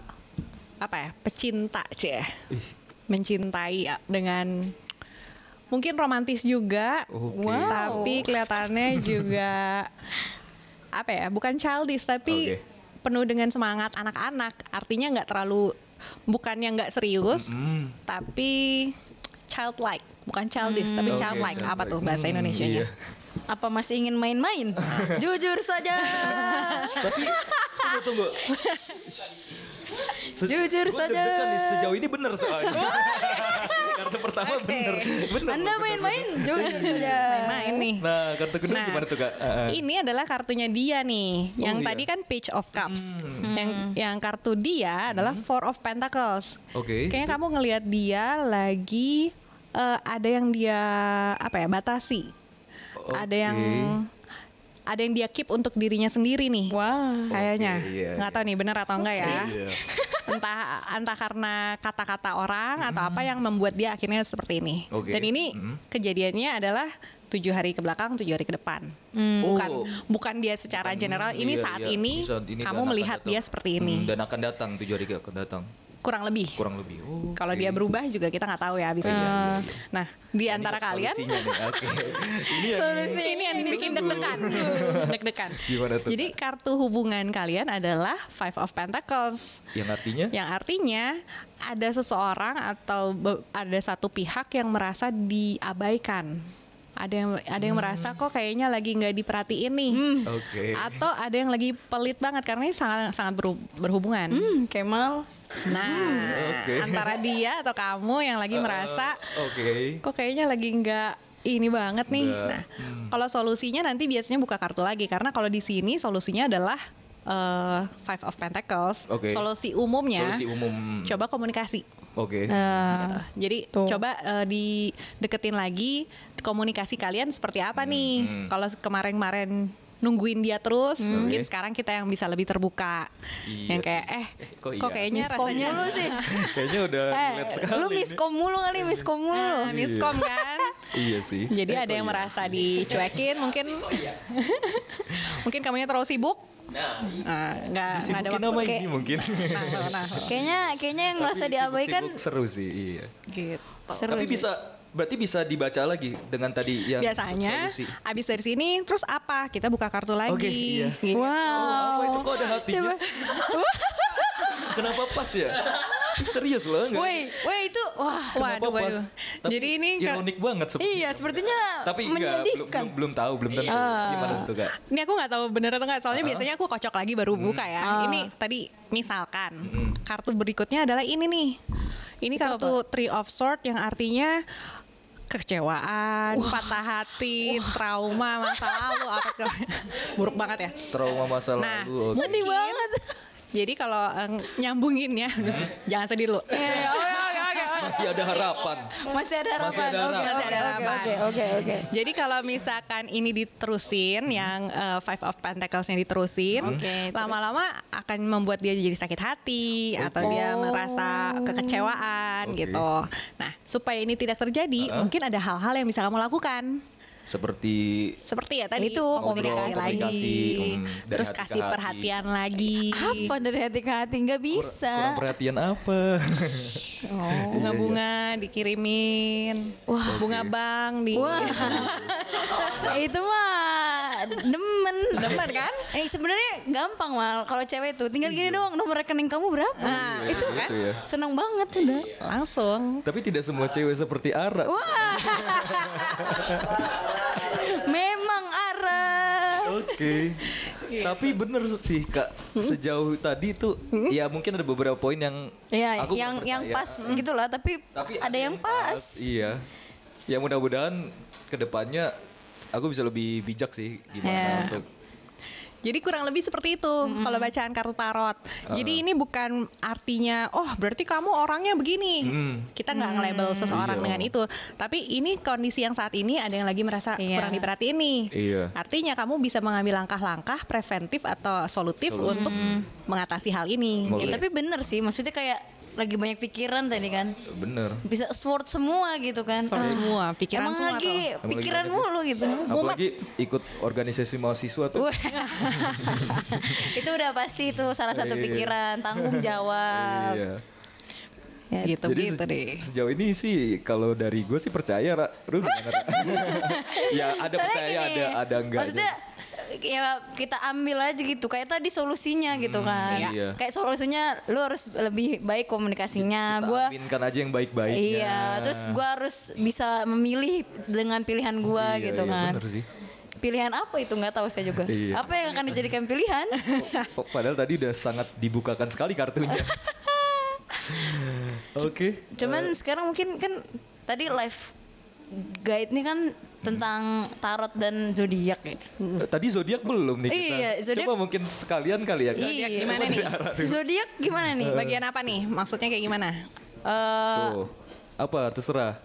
apa ya pecinta cie mencintai ya, dengan mungkin romantis juga Oke. tapi kelihatannya juga apa ya bukan childish tapi Oke. penuh dengan semangat anak-anak artinya nggak terlalu bukannya nggak serius Hmm. tapi childlike bukan childish tapi Oke, childlike apa childlike. tuh bahasa Hmm, Indonesianya iya. Apa masih ingin main-main? Jujur saja. Tunggu tunggu. Se- Jujur saja. nih, sejauh ini bener soalnya. kartu pertama bener. bener. Anda main-main jujur saja. main nih Nah, kartu kedua Nah, gimana tuh kak? Heeh. Ini adalah kartunya dia nih. yang iya. tadi kan Page of Cups. Yang yang kartu dia adalah Four of Pentacles. Oke. Kayaknya kamu ngelihat dia lagi eh, ada yang dia apa ya batasi. Ada yang ada yang dia keep untuk dirinya sendiri nih. Wah. Kayaknya Oke, iya, nggak iya. tahu nih bener atau enggak ya. Iya. entah entah karena kata-kata orang atau apa yang membuat dia akhirnya seperti ini. Oke. Dan ini kejadiannya adalah tujuh hari ke belakang, tujuh hari ke depan. Oh. Bukan bukan dia secara general. Ini Iya, saat iya. ini, Saat ini kamu akan melihat datang. dia seperti ini. Hmm, dan akan datang tujuh hari akan datang. Kurang lebih. Kurang lebih. Oh, Kalau oke. dia berubah juga kita nggak tahu ya abis ini. Nah, di Ini antara kalian Oke. Ini yang Solusi ini yang bikin deg-degan. deg-degan. Gimana tuh, Jadi kartu hubungan kalian adalah Five of Pentacles. yang artinya Yang artinya ada seseorang atau ada satu pihak yang merasa diabaikan. Ada yang ada yang merasa kok kayaknya lagi nggak diperhatiin nih. Oke. Atau ada yang lagi pelit banget karena ini sangat sangat berhu- berhubungan. Hmm, Kemal. Nah, Oke. antara dia atau kamu yang lagi merasa Oke. kok kayaknya lagi nggak ini banget nih. Nggak. Nah, kalau solusinya nanti biasanya buka kartu lagi karena kalau di sini solusinya adalah eh, Five of Pentacles. Oke. Solusi umumnya Solusi umum. coba komunikasi. Oke. Gitu. Jadi Tuh. coba eh, dideketin lagi komunikasi kalian seperti apa nih. Kalau kemarin-kemarin nungguin dia terus, mungkin Oke. sekarang kita yang bisa lebih terbuka. Iya yang kayak eh kok kok, iya kayaknya Miskom rasanya mulu sih. Kayaknya udah Eh, sekali. lu miskom mulu kali, miskom mulu. Nah, miskom kan. Iya sih. Jadi Eh, ada kok yang iya? merasa dicuekin, mungkin mungkin kamunya terlalu sibuk. Nah, nggak nggak ada waktu kayak- ini mungkin. Nah, nah, nah, Kayaknya kayaknya yang merasa diabaikan seru sih, iya. gitu. seru Tapi sih. bisa berarti bisa dibaca lagi dengan tadi yang Biasanya solusi. abis dari sini terus apa? Kita buka kartu lagi. Oke, iya. Gitu. Wow. Apa itu kok ada hatinya? Kenapa pas ya? Serius loh enggak? Woi, woi itu wah. Kenapa Waduh, waduh. Tapi Jadi ini nggak- ironik banget sepertinya. Iya, sepertinya Tapi enggak, belum, menyedihkan. belum, belum tahu, belum tentu. Ah. Gimana tuh kak? Ini aku nggak tahu bener atau nggak. Soalnya biasanya aku kocok lagi baru Hmm. buka ya. Ini tadi misalkan kartu berikutnya adalah ini nih. Ini kartu Three of Swords yang artinya kekecewaan, patah hati, trauma, masa lalu apa segala buruk banget ya. Trauma masa Nah, lalu. oke. Sedih banget. Jadi kalau eh, nyambungin ya, jangan sedih dulu. Iya, oke, oke, oke, oke. Masih ada harapan. Masih ada harapan. Masih ada Oke, harapan. oke, oke. Jadi kalau misalkan ini diterusin, yang eh, Five of Pentacles-nya diterusin, terus? lama-lama akan membuat dia jadi sakit hati atau dia merasa kekecewaan Oke. gitu. Nah, supaya ini tidak terjadi, mungkin ada hal-hal yang bisa kamu lakukan. Seperti Seperti ya tadi Itu, komunikasi lagi, komunikasi, hmm, dari terus kasih hati. perhatian lagi. Apa dari hati ke hati nggak bisa. kurang perhatian apa? Oh, bunga-bunga dikirimin. Wah, bunga bank di Wah. itu mah demen. Demen kan? Eh sebenarnya gampang mal kalau cewek tuh tinggal gini doang nomor rekening kamu berapa. Nah, itu Gitu ya. seneng banget udah. langsung. Tapi tidak semua cewek seperti Ara. Wah. Memang arah. Oke. Tapi bener sih kak, sejauh tadi tuh ya mungkin ada beberapa poin yang Ya, aku yang yang pas gitu lah, tapi, Tapi ada, yang pas. Iya. Ya mudah-mudahan ke depannya aku bisa lebih bijak sih gimana Ya. untuk Jadi kurang lebih seperti itu kalau bacaan kartu tarot. Jadi ini bukan artinya oh berarti kamu orangnya begini. Kita nggak nge-label seseorang Iya. dengan itu. Tapi ini kondisi yang saat ini ada yang lagi merasa Iya. kurang diperhatiin nih. Iya. Artinya kamu bisa mengambil langkah-langkah preventif atau solutif untuk mengatasi hal ini. Ya, tapi bener sih, maksudnya kayak lagi banyak pikiran tadi kan. Bener. Bisa sword semua gitu kan. Sword Ah, semua, pikiran Emang semua lagi. Emang pikiran lagi mulu gitu. Apalagi ikut organisasi mahasiswa tuh. Itu udah pasti itu salah satu Iya. pikiran tanggung jawab. Iya. Ya, Gitu Jadi gitu se- deh. sejauh ini sih kalau dari gue sih percaya, Ra. Lu gimana, Ra? ya ada Soalnya percaya, gini, ada ada enggak. Maksudnya ya kita ambil aja gitu kayak tadi solusinya gitu kan. iya. Kayak solusinya lu harus lebih baik komunikasinya. Kita Gua aminkan aja yang baik-baiknya. Iya, terus gua harus bisa memilih dengan pilihan gua Iya, gitu iya, kan. bener sih. Pilihan apa itu nggak tahu saya juga. Iya. Apa yang akan dijadikan pilihan? Oh, Padahal tadi udah sangat dibukakan sekali kartunya. Oke. Cuman sekarang mungkin kan tadi live guide ini kan tentang tarot dan zodiak ya. Eh, Tadi zodiak belum nih kita. Iya, zodiak- Coba mungkin sekalian kali ya. Kak. Iya, gimana nih? Zodiak gimana nih? Bagian apa nih? Maksudnya kayak gimana? Eh, Tuh. Apa terserah.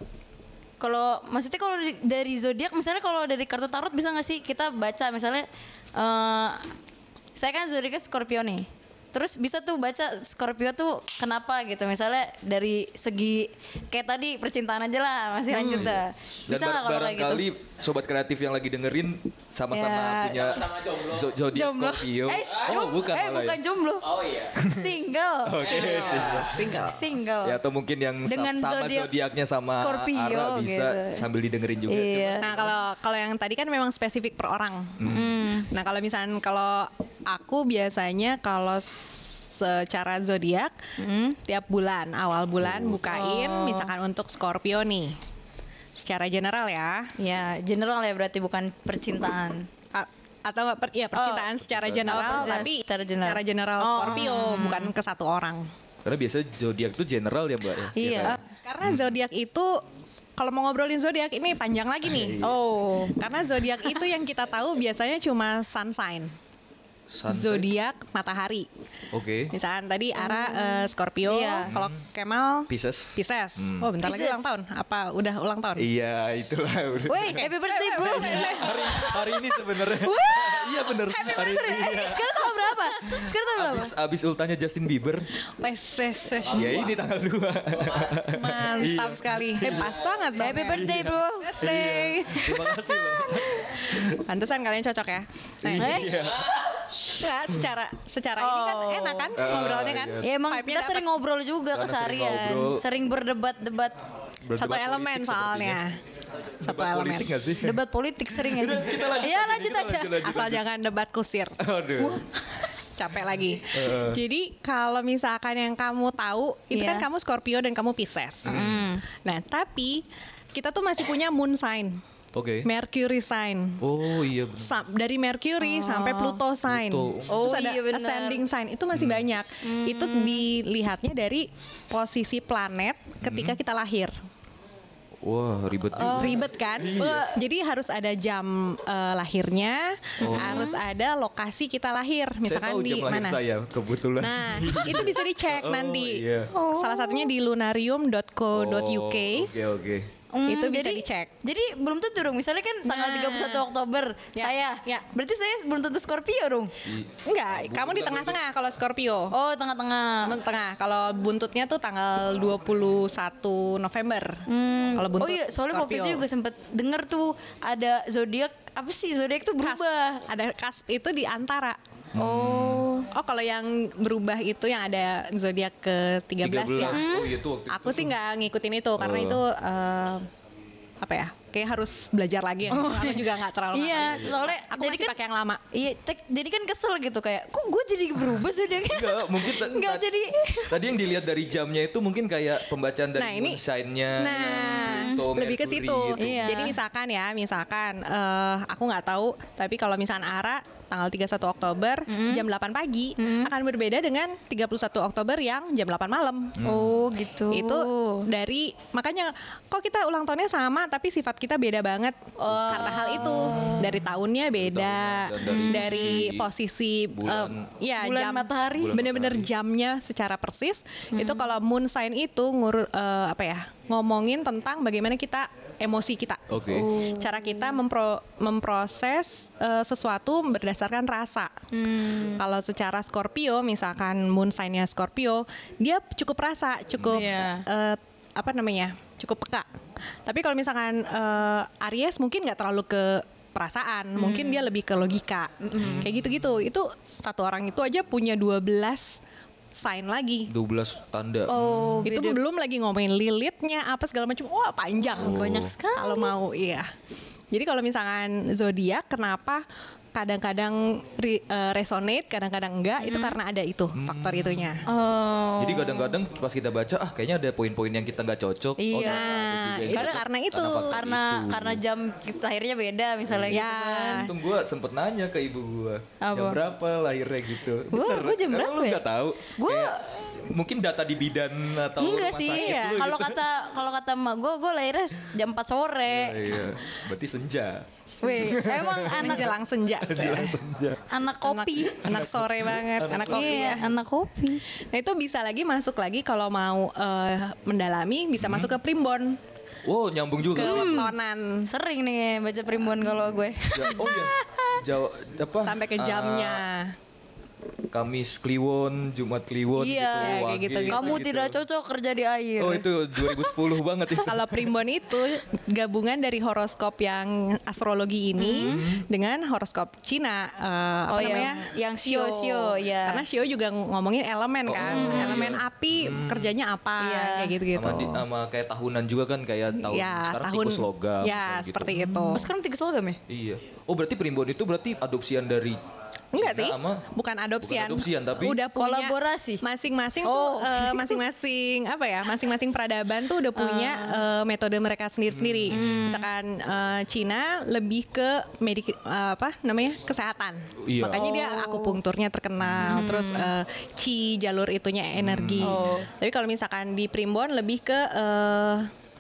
kalau maksudnya kalau dari zodiak misalnya kalau dari kartu tarot bisa nggak sih kita baca misalnya eh saya kan zodiaknya Scorpio nih terus bisa tuh baca Scorpio tuh kenapa gitu. Misalnya dari segi kayak tadi percintaan aja lah masih lanjut dah. Dan bisa nggak kalau kayak gitu sobat kreatif yang lagi dengerin sama-sama Ya, punya zo- zodiak jomblo Scorpio. eh, oh, bukan eh malah bukan ya. jomblo oh iya single Oke, single. Single. single Ya atau mungkin yang Dengan sama zodiak zodiaknya sama Scorpio Ara bisa gitu. sambil didengerin juga. iya Nah kalau kalau yang tadi kan memang spesifik per orang. Nah kalau misalnya kalau aku biasanya kalau secara zodiak tiap bulan awal bulan bukain misalkan untuk Scorpio nih. Secara general ya. ya general ya berarti bukan percintaan A- atau nggak per, ya percintaan Oh. secara Oh, general percintaan tapi secara general. secara general Oh, Scorpio bukan ke satu orang. Karena biasa zodiak itu general ya, Mbak ya. Iya. kan? Karena zodiak itu kalau mau ngobrolin zodiak ini panjang lagi nih. Oh, Karena zodiak itu yang kita tahu biasanya cuma sun sign. Zodiak matahari. Oke. Misalkan tadi Ara eh, Scorpio, Iya. kalau Kemal Pisces. Pisces. Oh, bentar lagi Pisces. ulang tahun. Apa udah ulang tahun? Iya, itulah wait, happy birthday bro. hari hari ini sebenarnya. iya bener. hari Sorry, ini. eh, sekarang tanggal berapa? Sekarang tanggal berapa? Abis, abis ultahnya Justin Bieber. Wes, wes, wes. Ya ini tanggal 2. Mantap Iya. sekali. Eh, pas banget. Bang. Happy birthday bro. Birthday. Terima kasih loh. Pantesan kalian cocok ya. Nah, Eh, Iya. Enggak, secara secara ini kan Oh. enak kan Ah, ngobrolnya kan? iya. ya emang kita dapet. sering ngobrol juga sering keseharian, sering berdebat-debat, Berdebat Satu elemen soalnya. Satu Debat elemen. politik gak sih? debat politik sering ya sih? Kita lanjut Iya aja, lanjut kita aja. lanjut, lanjut. Asal jangan debat kusir. Aduh. capek lagi. Jadi kalau misalkan yang kamu tahu itu Iya. kan kamu Scorpio dan kamu Pisces. Nah, tapi kita tuh masih punya moon sign, Oke. Mercury sign. Oh iya. Sa- dari Mercury sampai Pluto sign. Pluto. Terus Oh, ada iya benar. ascending sign. Itu masih banyak. Itu dilihatnya dari posisi planet ketika kita lahir. Wah ribet juga. Ribet kan? Iya. Jadi harus ada jam eh, lahirnya, harus ada lokasi kita lahir. Misalkan saya tahu di jam lahir mana? saya kebetulan. Nah, itu bisa dicek Oh, nanti. iya. Salah satunya di lunarium.co.uk. Oh, Oke oke. Hmm, Itu bisa jadi, dicek. Jadi belum tentu dong. Misalnya kan tanggal Nah. 31 Oktober Ya, saya. ya. Berarti saya belum tentu Scorpio dong. Enggak, kamu di tengah-tengah kalau Scorpio. Oh, tengah-tengah. Kamu tengah. Kalau buntutnya tuh tanggal 21 November. Hmm. Kalau buntut oh iya, soalnya waktu itu Scorpio. juga sempet denger tuh ada zodiak apa sih zodiak tuh berubah. Ada kasp itu di antara. Oh. Oh, kalau yang berubah itu yang ada zodiak ke-13 ya. Oh iya tuh waktu Aku sih nggak ngikutin itu karena Oh. itu eh, apa ya? Kayak harus belajar lagi. Oh, aku juga nggak terlalu. Iya, soalnya aku jadi masih kan pakai yang lama. Iya, tek- jadi kan kesel gitu kayak, kok gue jadi berubah zodiaknya? Enggak, mungkin Enggak jadi. Tadi yang dilihat dari jamnya itu mungkin kayak pembacaan dari Nah, ini- moon sign-nya. Nah, Pluto, lebih ke situ. gitu. Iya. Jadi misalkan ya, misalkan eh, aku nggak tahu, tapi kalau misalkan Ara tanggal 31 Oktober jam 8 pagi akan berbeda dengan 31 Oktober yang jam 8 malam. Oh gitu. Itu dari makanya kok kita ulang tahunnya sama tapi sifat kita beda banget karena hal itu dari tahunnya beda tahunnya dan dari, dari posisi bulan. eh, ya Bulan jam matahari. Bener-bener jamnya secara persis itu kalau moon sign itu ngur eh, apa ya ngomongin tentang bagaimana kita emosi kita. Oke. cara kita mempro- memproses eh, sesuatu berdasarkan rasa. Kalau secara Scorpio misalkan moon sign-nya Scorpio dia cukup rasa cukup Iya. eh, apa namanya cukup peka. Tapi kalau misalkan eh, Aries mungkin nggak terlalu ke perasaan mungkin dia lebih ke logika. Kayak gitu-gitu. Itu satu orang itu aja punya 12 sign lagi 12 tanda. Oh, itu beda. belum lagi ngomongin lilitnya apa segala macam wah panjang Banyak sekali. kalau mau iya jadi kalau misalkan zodiak kenapa kadang-kadang re- eh, resonate kadang-kadang enggak itu karena ada itu faktor itunya Oh. Jadi kadang-kadang pas kita baca ah kayaknya ada poin-poin yang kita nggak cocok. Oh, Iya. juga yang itu cocok. karena itu faktor karena itu. karena jam lahirnya beda misalnya gitu Ya. kan. Untung gue sempet nanya ke ibu gue jam berapa lahirnya gitu. Gua jam berapa lu ya? nggak tahu? Gua- Kayak mungkin data di bidan atau Enggak rumah sih, sakit ya. Kalau gitu. kata kalau kata emak gue, gue lahirnya jam 4 sore. Iya, berarti senja. Wih, emang anak menjelang senja Jelang senja. anak kopi. anak, anak sore banget anak kopi Iya, ya anak kopi. nah itu bisa lagi masuk lagi kalau mau eh, mendalami bisa masuk ke primbon Oh nyambung ke juga. wetonan Sering nih baca primbon kalau gue. Ja- oh iya. Jawa apa? sampai ke jamnya Kamis Kliwon, Jumat Kliwon Iya, gitu. Wage, gitu, gitu. Kamu tidak cocok kerja di air. Oh itu 2010 banget itu. Kalau primbon itu gabungan dari horoskop yang astrologi ini dengan horoskop Cina apa Oh, yang- namanya? yang Shio, Shio, ya. Karena Shio juga ngomongin elemen kan. elemen api kerjanya apa Iya. kayak gitu-gitu. Sama, di- sama kayak tahunan juga kan kayak tahun ya, sekarang tahun tikus logam. Ya, misalnya gitu. seperti itu. Oh, sekarang tiga logam ya? Iya. Oh berarti primbon itu berarti adopsian dari Enggak Cina sih, sama bukan adopsian. Bukan adopsian, tapi- udah punya Kolaborasi? Masing-masing Oh. tuh eh, masing-masing apa ya? Masing-masing peradaban tuh udah punya eh, metode mereka sendiri-sendiri. Misalkan eh, Cina lebih ke medik eh, apa namanya? kesehatan. Iya. Makanya dia akupunkturnya terkenal. Terus eh, Qi jalur itunya energi. Oh. Tapi kalau misalkan di Primbon lebih ke eh,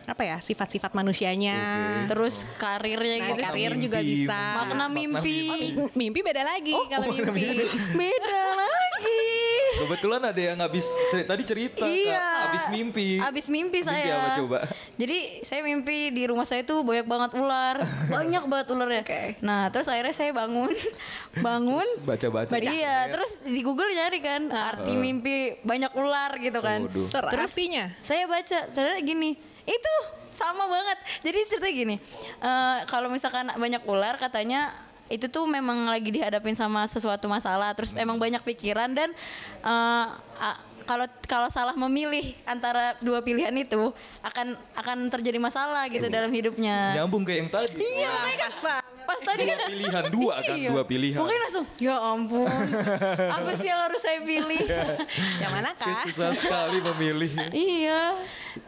apa ya? sifat-sifat manusianya. Terus karirnya Nah, gitu. karir juga bisa. Makna mimpi. Mimpi beda lagi kalau mimpi. Beda lagi. Kebetulan ada yang habis ceri- tadi cerita Kak, Iya. habis mimpi. Abis mimpi saya. Mimpi apa coba? Jadi saya mimpi di rumah saya tuh banyak banget ular, banyak banget ularnya. Nah terus akhirnya saya bangun, bangun. Baca-baca. Iya, terus di Google nyari kan arti mimpi banyak ular gitu kan. Waduh. Terus Terus artinya? saya baca ternyata gini, itu sama banget. Jadi cerita gini, eh, kalau misalkan banyak ular katanya itu tuh memang lagi dihadapin sama sesuatu masalah, terus emang banyak pikiran dan eh, a- kalau kalau salah memilih antara dua pilihan itu akan akan terjadi masalah gitu dalam hidupnya. Nyambung kayak yang tadi. Iya, makanya kan pas tadi Dua pilihan, dua kan, Iya. dua pilihan. Mungkin langsung, ya ampun, apa sih yang harus saya pilih? Yang mana kah? susah sekali memilih. iya.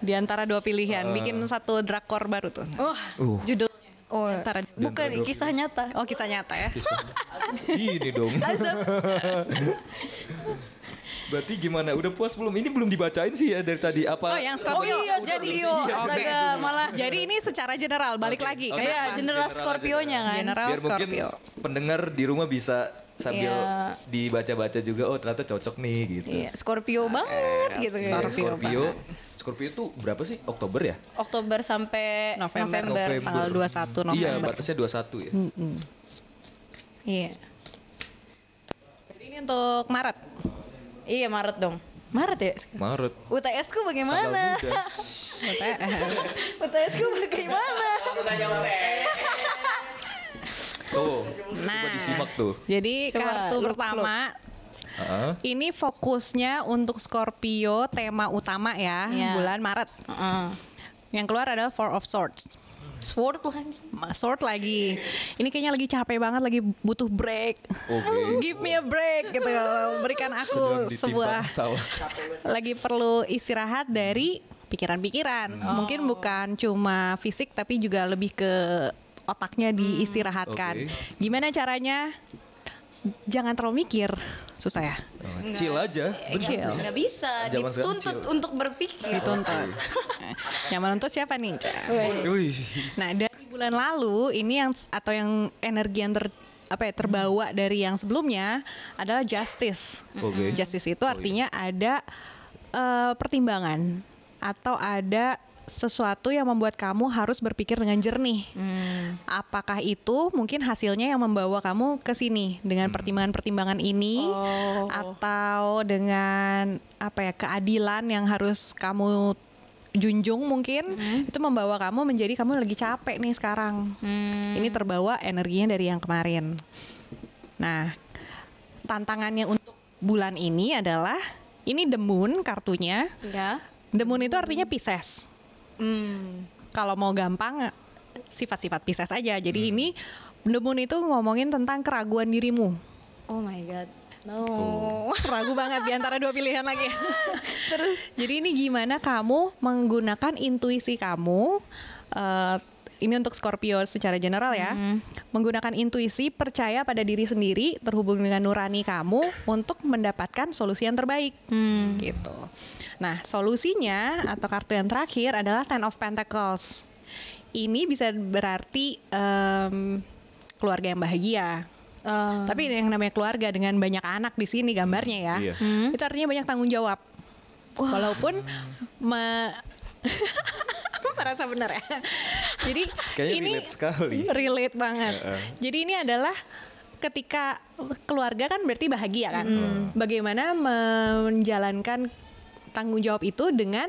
Di antara dua pilihan, bikin satu drakor baru tuh. Oh, Uh, Judul oh, antara bukan kisah nyata. Oh kisah nyata ya. ini dong. Berarti gimana? Udah puas belum? Ini belum dibacain sih ya dari tadi. Apa? Oh yang Oh Scorpio. iya, Scorpio. Astaga, malah Jadi ini secara general balik Oke, lagi oke. kayak Iya, general General Scorpio-nya kan. General Biar mungkin Scorpio. pendengar di rumah bisa sambil Iya. dibaca-baca juga. Oh ternyata cocok nih gitu. Iya, Scorpio banget gitu kan. Scorpio. Scorpio. Scorpio itu berapa sih? Oktober ya? Oktober sampai November. November. Tanggal 21 November. Iya, batasnya 21 ya. Iya. Jadi ini untuk Maret. Iya, Maret dong. Maret ya? Maret. UTS ku bagaimana? UTS ku bagaimana? Oh, Nah. coba disimak tuh. Jadi Coba, kartu look, pertama Heeh. ini fokusnya untuk Scorpio tema utama ya Iya. bulan Maret. Heeh. Yang keluar adalah Four of Swords. Sword lagi. Sword lagi. Ini kayaknya lagi capek banget, lagi butuh break. Oke. Give me a break gitu. Berikan aku sebuah lagi perlu istirahat dari pikiran-pikiran. Mungkin bukan cuma fisik tapi juga lebih ke otaknya diistirahatkan. Oke. Gimana caranya? Jangan terlalu mikir, susah ya. Chill aja. Chill. Nggak bisa Zaman sekarang dituntut chill. untuk berpikir. Dituntut. yang menuntut siapa nih? Nah dari bulan lalu ini yang atau yang energi yang ter apa ya terbawa dari yang sebelumnya adalah justice. Oke. Justice itu artinya ada eh, pertimbangan atau ada sesuatu yang membuat kamu harus berpikir dengan jernih. Apakah itu mungkin hasilnya yang membawa kamu ke sini dengan pertimbangan-pertimbangan ini atau dengan apa ya keadilan yang harus kamu junjung mungkin itu membawa kamu menjadi kamu lagi capek nih sekarang. Ini terbawa energinya dari yang kemarin. Nah, tantangannya untuk bulan ini adalah ini the moon kartunya. Ya. The moon itu artinya Pisces. Hmm. Kalau mau gampang sifat-sifat Pisces aja. Jadi ini the moon itu ngomongin tentang keraguan dirimu. Oh my god. No. Ragu banget di antara dua pilihan lagi. Terus jadi ini gimana kamu menggunakan intuisi kamu eh, ini untuk Scorpio secara general ya. Menggunakan intuisi, percaya pada diri sendiri, terhubung dengan nurani kamu untuk mendapatkan solusi yang terbaik. Gitu. Nah, solusinya atau kartu yang terakhir adalah Ten of Pentacles. Ini bisa berarti em, keluarga yang bahagia. Eh, Tapi yang namanya keluarga dengan banyak anak di sini gambarnya ya, Iya. itu artinya banyak tanggung jawab. Walaupun me- merasa benar ya. Jadi Kayaknya ini relate sekali. relate banget. Jadi ini adalah ketika keluarga kan berarti bahagia kan. Bagaimana menjalankan tanggung jawab itu dengan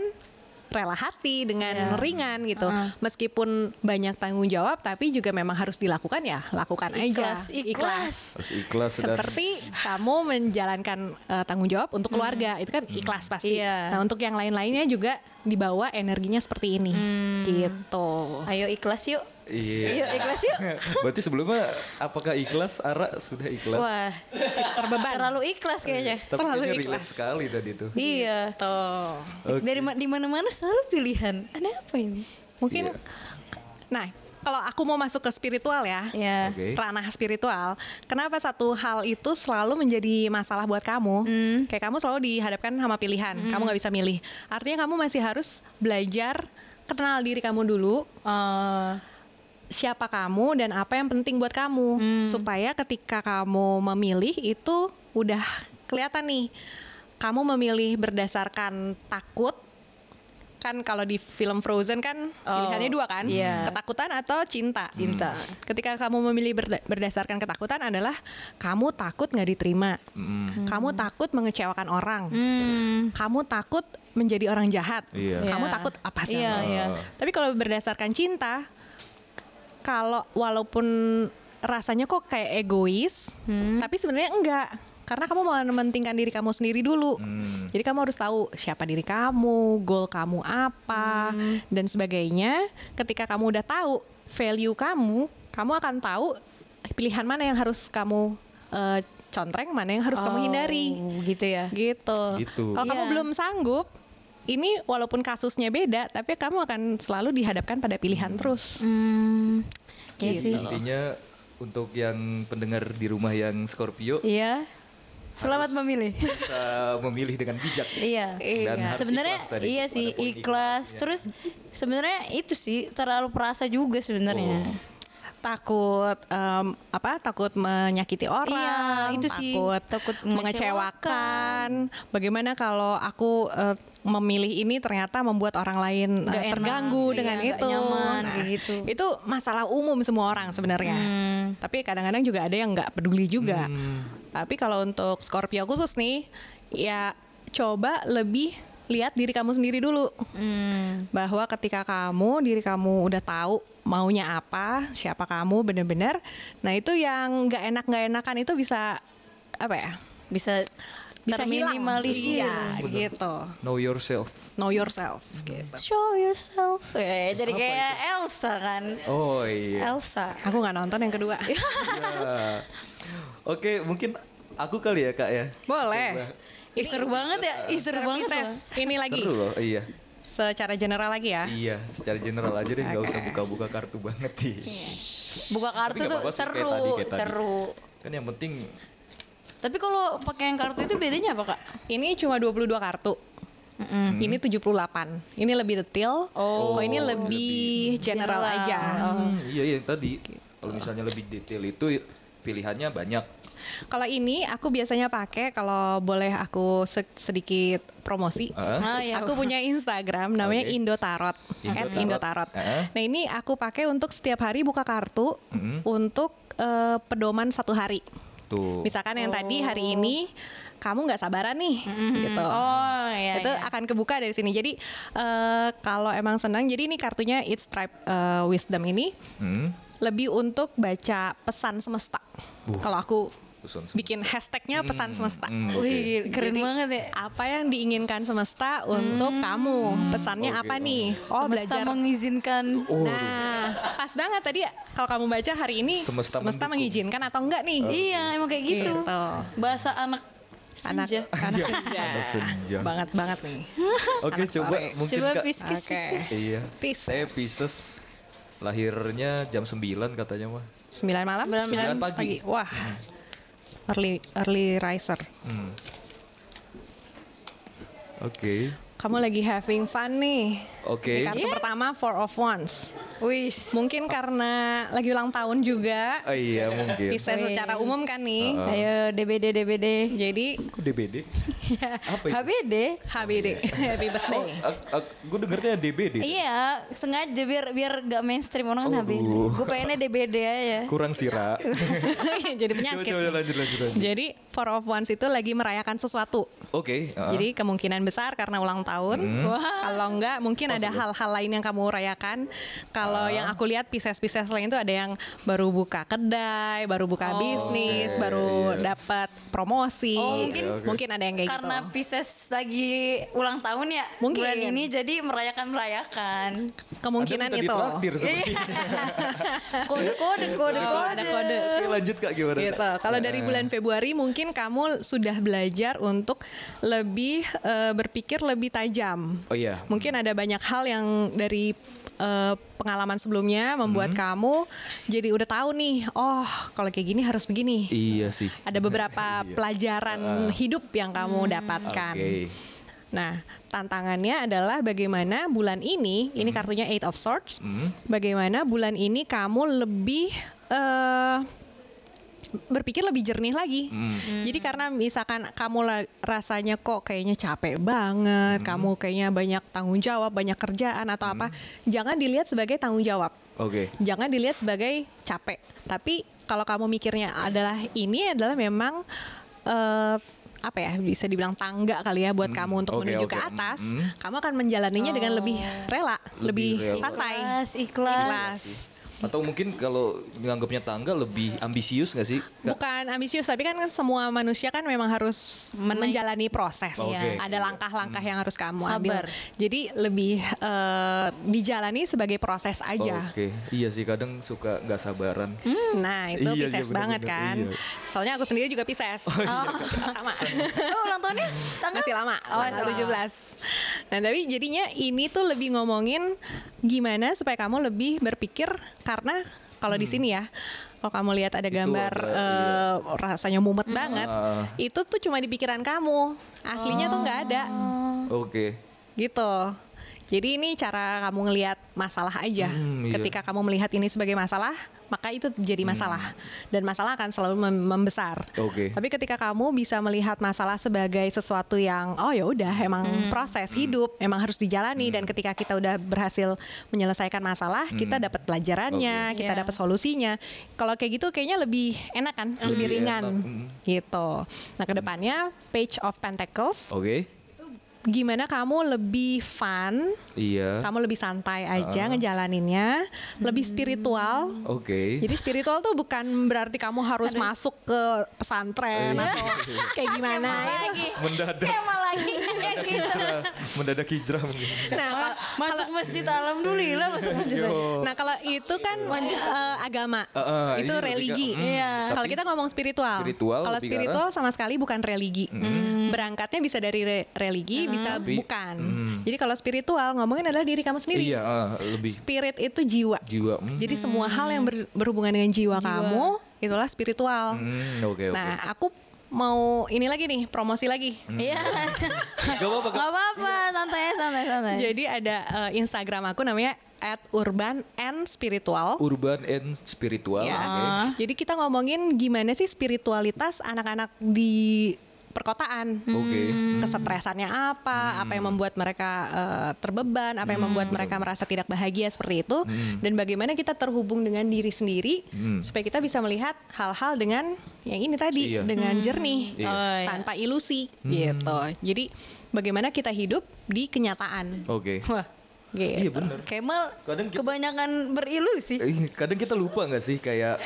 rela hati dengan ringan gitu. Meskipun banyak tanggung jawab tapi juga memang harus dilakukan ya, lakukan Ikhlas, aja. ikhlas. Harus ikhlas dan Seperti kamu menjalankan eh, tanggung jawab untuk keluarga, itu kan ikhlas pasti. Iya. Nah, untuk yang lain-lainnya juga dibawa energinya seperti ini. Gitu. Ayo ikhlas yuk. Iya. Yuk ikhlas yuk. Berarti sebelumnya apakah ikhlas? Ara sudah ikhlas. Wah, Terbeban. terlalu ikhlas kayaknya. Tapi terlalu ikhlas. sekali tadi tuh. Iya. Tuh. Oke. Dari ma- di mana-mana selalu pilihan. Ada apa ini? Mungkin Iya. Nah, kalau aku mau masuk ke spiritual ya. Ya. Oke. ranah spiritual. Kenapa satu hal itu selalu menjadi masalah buat kamu? Kayak kamu selalu dihadapkan sama pilihan, kamu nggak bisa milih. Artinya kamu masih harus belajar kenal diri kamu dulu. eh, siapa kamu dan apa yang penting buat kamu supaya ketika kamu memilih itu udah kelihatan nih kamu memilih berdasarkan takut kan kalau di film Frozen kan pilihannya dua kan iya. ketakutan atau cinta Cinta. ketika kamu memilih berda- berdasarkan ketakutan adalah kamu takut nggak diterima kamu takut mengecewakan orang Hmm. kamu takut menjadi orang jahat Iya. kamu Iya. takut apa sih Iya, iya. tapi kalau berdasarkan cinta kalau walaupun rasanya kok kayak egois tapi sebenarnya enggak karena kamu mau mementingkan diri kamu sendiri dulu jadi kamu harus tahu siapa diri kamu goal kamu apa dan sebagainya ketika kamu udah tahu value kamu kamu akan tahu pilihan mana yang harus kamu eh, contreng mana yang harus kamu hindari Oh, gitu ya. gitu. Gitu. Kalau kamu Iya. belum sanggup, ini walaupun kasusnya beda, tapi kamu akan selalu dihadapkan pada pilihan terus. Hmm. Iya sih. Intinya untuk yang pendengar di rumah yang Scorpio Iya. Selamat memilih. bisa memilih dengan bijak. Iya. Dan harus Sebenarnya iya sih ikhlas. ikhlas, ya. Terus sebenarnya itu sih terlalu perasa juga sebenarnya. Oh. Takut em, apa? Takut menyakiti orang, Iya, itu sih. takut, Takut mengecewakan. Bagaimana kalau aku eh, memilih ini ternyata membuat orang lain eh, Nggak enak. terganggu Iya, dengan nggak itu. nyaman, kayak gitu. Itu masalah umum semua orang sebenarnya. Hmm. Tapi kadang-kadang juga ada yang nggak peduli juga. Tapi kalau untuk Scorpio khusus nih, ya coba lebih lihat diri kamu sendiri dulu. Hmm. Bahwa ketika kamu diri kamu udah tahu maunya apa, siapa kamu bener-bener, nah itu yang nggak enak nggak enakan itu bisa apa ya? Bisa Bisa hilang. terminimalisir. Iya, gitu. Know yourself. Know yourself. Gitu. Show yourself. Eh, jadi kayak Elsa kan. Oh iya. Elsa. Aku nggak nonton yang kedua. Ya. Oke, mungkin aku kali ya kak ya. Boleh. Ih, seru banget ya. Ih, seru banget loh. Ini lagi Seru loh, iya. Secara general lagi ya. Iya, secara general aja deh, nggak usah buka-buka kartu banget sih. Buka kartu tuh kayak seru, tadi, kayak tadi. seru. Kan yang penting Tapi kalau pakai yang kartu itu bedanya apa kak? Ini cuma 22 kartu. Ini 78. Ini lebih detail. Oh, ini lebih general, general. aja. Hmm, iya iya yang tadi. Kalau misalnya lebih detail itu pilihannya banyak. Kalau ini aku biasanya pakai kalau boleh aku se- sedikit promosi. Heeh. Ah, iya. Aku punya Instagram namanya Oke. Indo Tarot, Indo. Indo Tarot. Heeh. Nah ini aku pakai untuk setiap hari buka kartu untuk eh, pedoman satu hari. Tuh. Misalkan yang tadi hari ini kamu nggak sabaran nih, gitu. Oh iya. itu iya. akan kebuka dari sini. Jadi eh, kalau emang senang, jadi ini kartunya It's Tribe eh, Wisdom ini Hmm. lebih untuk baca pesan semesta. Kalau aku Pesan semesta. bikin hashtagnya pesan semesta. Hmm, oke. Wih keren Jadi, banget ya. Apa yang diinginkan semesta untuk kamu? Pesannya Oke, apa nih? Oh, Semesta belajar. mengizinkan. Oh, Nah, pas banget tadi kalau kamu baca hari ini Semesta semesta, mendukung. mengizinkan atau enggak nih? Iya emang kayak gitu. Gitu. Bahasa anak Anak senja. anak senja. Anak senja. Banget banget nih. Oke, Anak coba sore. mungkin Coba piskis Oke. piskis. Iya. Pisces. Saya Pisces. Lahirnya jam 9 katanya mah. 9 malam, Sembilan 9 malam. pagi. Wah. Early early riser. Hmm. Oke. Kamu lagi having fun nih. Oke. Di kartu pertama Four of Wands. Wis. Mungkin karena lagi ulang tahun juga. Oh iya mungkin. Wih. secara umum kan nih. Ayo DBD DBD. Jadi Kok DBD? Apa itu? HBD. HBD, Happy Birthday. gue dengernya DBD. Iya, sengaja biar biar gak mainstream orang kan HBD. Aduh. Gue pengennya DBD aja. Kurang sira. Jadi coba, penyakit. coba lanjut lanjut lanjut. Jadi Four of Wands itu lagi merayakan sesuatu. Oke. uh, Jadi kemungkinan besar karena ulang tahun. Wah. Kalau enggak mungkin ada hal-hal lain yang kamu rayakan. Kalau yang aku lihat Pisces-Pisces lain itu ada yang baru buka kedai, baru buka bisnis, Oke, baru iya. dapat promosi. Oh, mungkin- Oke, oke. mungkin ada yang kayak Karena gitu. Pisces lagi ulang tahun ya Mungkin. bulan ini jadi merayakan merayakan. Kemungkinan itu. kode kode kode Oh, kode. kode. Oke lanjut kak gimana? Gitu. Kalau dari bulan Februari mungkin kamu sudah belajar untuk lebih eh, berpikir lebih tajam. Oh iya. Mungkin ada banyak hal yang dari eh, pengalaman sebelumnya membuat kamu jadi udah tahu nih, oh kalau kayak gini harus begini. Iya sih. Ada beberapa Iya. pelajaran hidup yang kamu dapatkan. Oke. Nah, tantangannya adalah bagaimana bulan ini, ini kartunya Eight of Swords, bagaimana bulan ini kamu lebih eh, berpikir lebih jernih lagi. Jadi karena misalkan kamu rasanya kok kayaknya capek banget, kamu kayaknya banyak tanggung jawab, banyak kerjaan atau apa, jangan dilihat sebagai tanggung jawab. Oke. Jangan dilihat sebagai capek. Tapi kalau kamu mikirnya adalah ini adalah memang eh, apa ya bisa dibilang tangga kali ya buat kamu untuk oke, menuju oke. ke atas, Mm. kamu akan menjalaninya dengan lebih rela, lebih, rela. santai, Ikhlas, ikhlas. ikhlas. Atau mungkin kalau menganggapnya tangga lebih ambisius gak sih? Kak? Bukan ambisius, tapi kan semua manusia kan memang harus menjalani proses. Oke. Ada langkah-langkah yang harus kamu ambil. Sabar. Jadi lebih eh, dijalani sebagai proses aja. Oke. Iya sih kadang suka nggak sabaran. Nah itu Iya, iya, Pisces banget benar-benar, kan. iya. Soalnya aku sendiri juga Pisces. Sama. Oh ulang tahunnya tanggal Masih lama, Oh, tanggal masih 17. Nah, tapi jadinya ini tuh lebih ngomongin gimana supaya kamu lebih berpikir karena kalau di sini ya, kalau kamu lihat ada Hmm. Itu gambar ada, eh, rasanya mumet banget, Ah. itu tuh cuma di pikiran kamu. Aslinya tuh nggak ada. Oke. Gitu. Jadi ini cara kamu ngelihat masalah aja. Hmm, iya. Ketika kamu melihat ini sebagai masalah, maka itu jadi masalah dan masalah akan selalu mem- membesar. Oke. Tapi ketika kamu bisa melihat masalah sebagai sesuatu yang oh ya udah emang proses hidup, emang harus dijalani dan ketika kita udah berhasil menyelesaikan masalah, kita dapat pelajarannya, kita Iya. dapat solusinya. Kalau kayak gitu kayaknya lebih enak kan, lebih Lebih ringan enak, mm. gitu. Nah, ke depannya Page of Pentacles Oke. Gimana kamu lebih fun, Iya. kamu lebih santai aja ngejalaninnya, lebih spiritual. Oke. Jadi spiritual tuh bukan berarti kamu harus, masuk ke pesantren Iya. atau kayak gimana. lagi. Mendadak. Kema lagi kayak gitu. Hijrah. Mendadak hijrah mungkin. Nah, Masuk masjid alhamdulillah masuk masjid. Yo. nah kalau itu kan eh, agama, Eh, eh, itu ini lebih religi. ke- mm, Iya. Kalau kita ngomong spiritual, spiritual kalau spiritual sama sekali bukan religi. Berangkatnya bisa dari re- religi, bisa Tapi- bukan. Jadi kalau spiritual ngomongin adalah diri kamu sendiri. Iya, ah, lebih Spirit itu jiwa. jiwa. Hmm. Jadi semua hal yang ber- berhubungan dengan jiwa, kamu itulah spiritual. Hmm, Oke oke. Nah, aku mau ini lagi nih promosi lagi. Iya. Gak apa-apa. Gak apa-apa, santai santai santai. Jadi ada eh, Instagram aku namanya @urban and spiritual. Urban and spiritual. Ya. oke. Jadi kita ngomongin gimana sih spiritualitas anak-anak di perkotaan. Oke. Kesetresannya apa? Apa yang membuat mereka eh, terbeban? Apa yang membuat mereka merasa tidak bahagia seperti itu? Dan bagaimana kita terhubung dengan diri sendiri supaya kita bisa melihat hal-hal dengan yang ini tadi Iya. dengan jernih Iya. Oh, iya. tanpa ilusi gitu. Jadi bagaimana kita hidup di kenyataan. Oke. Wah, gitu. Iya benar. Kemal Kadang kita- kebanyakan berilusi. Eh, Kadang kita lupa nggak sih kayak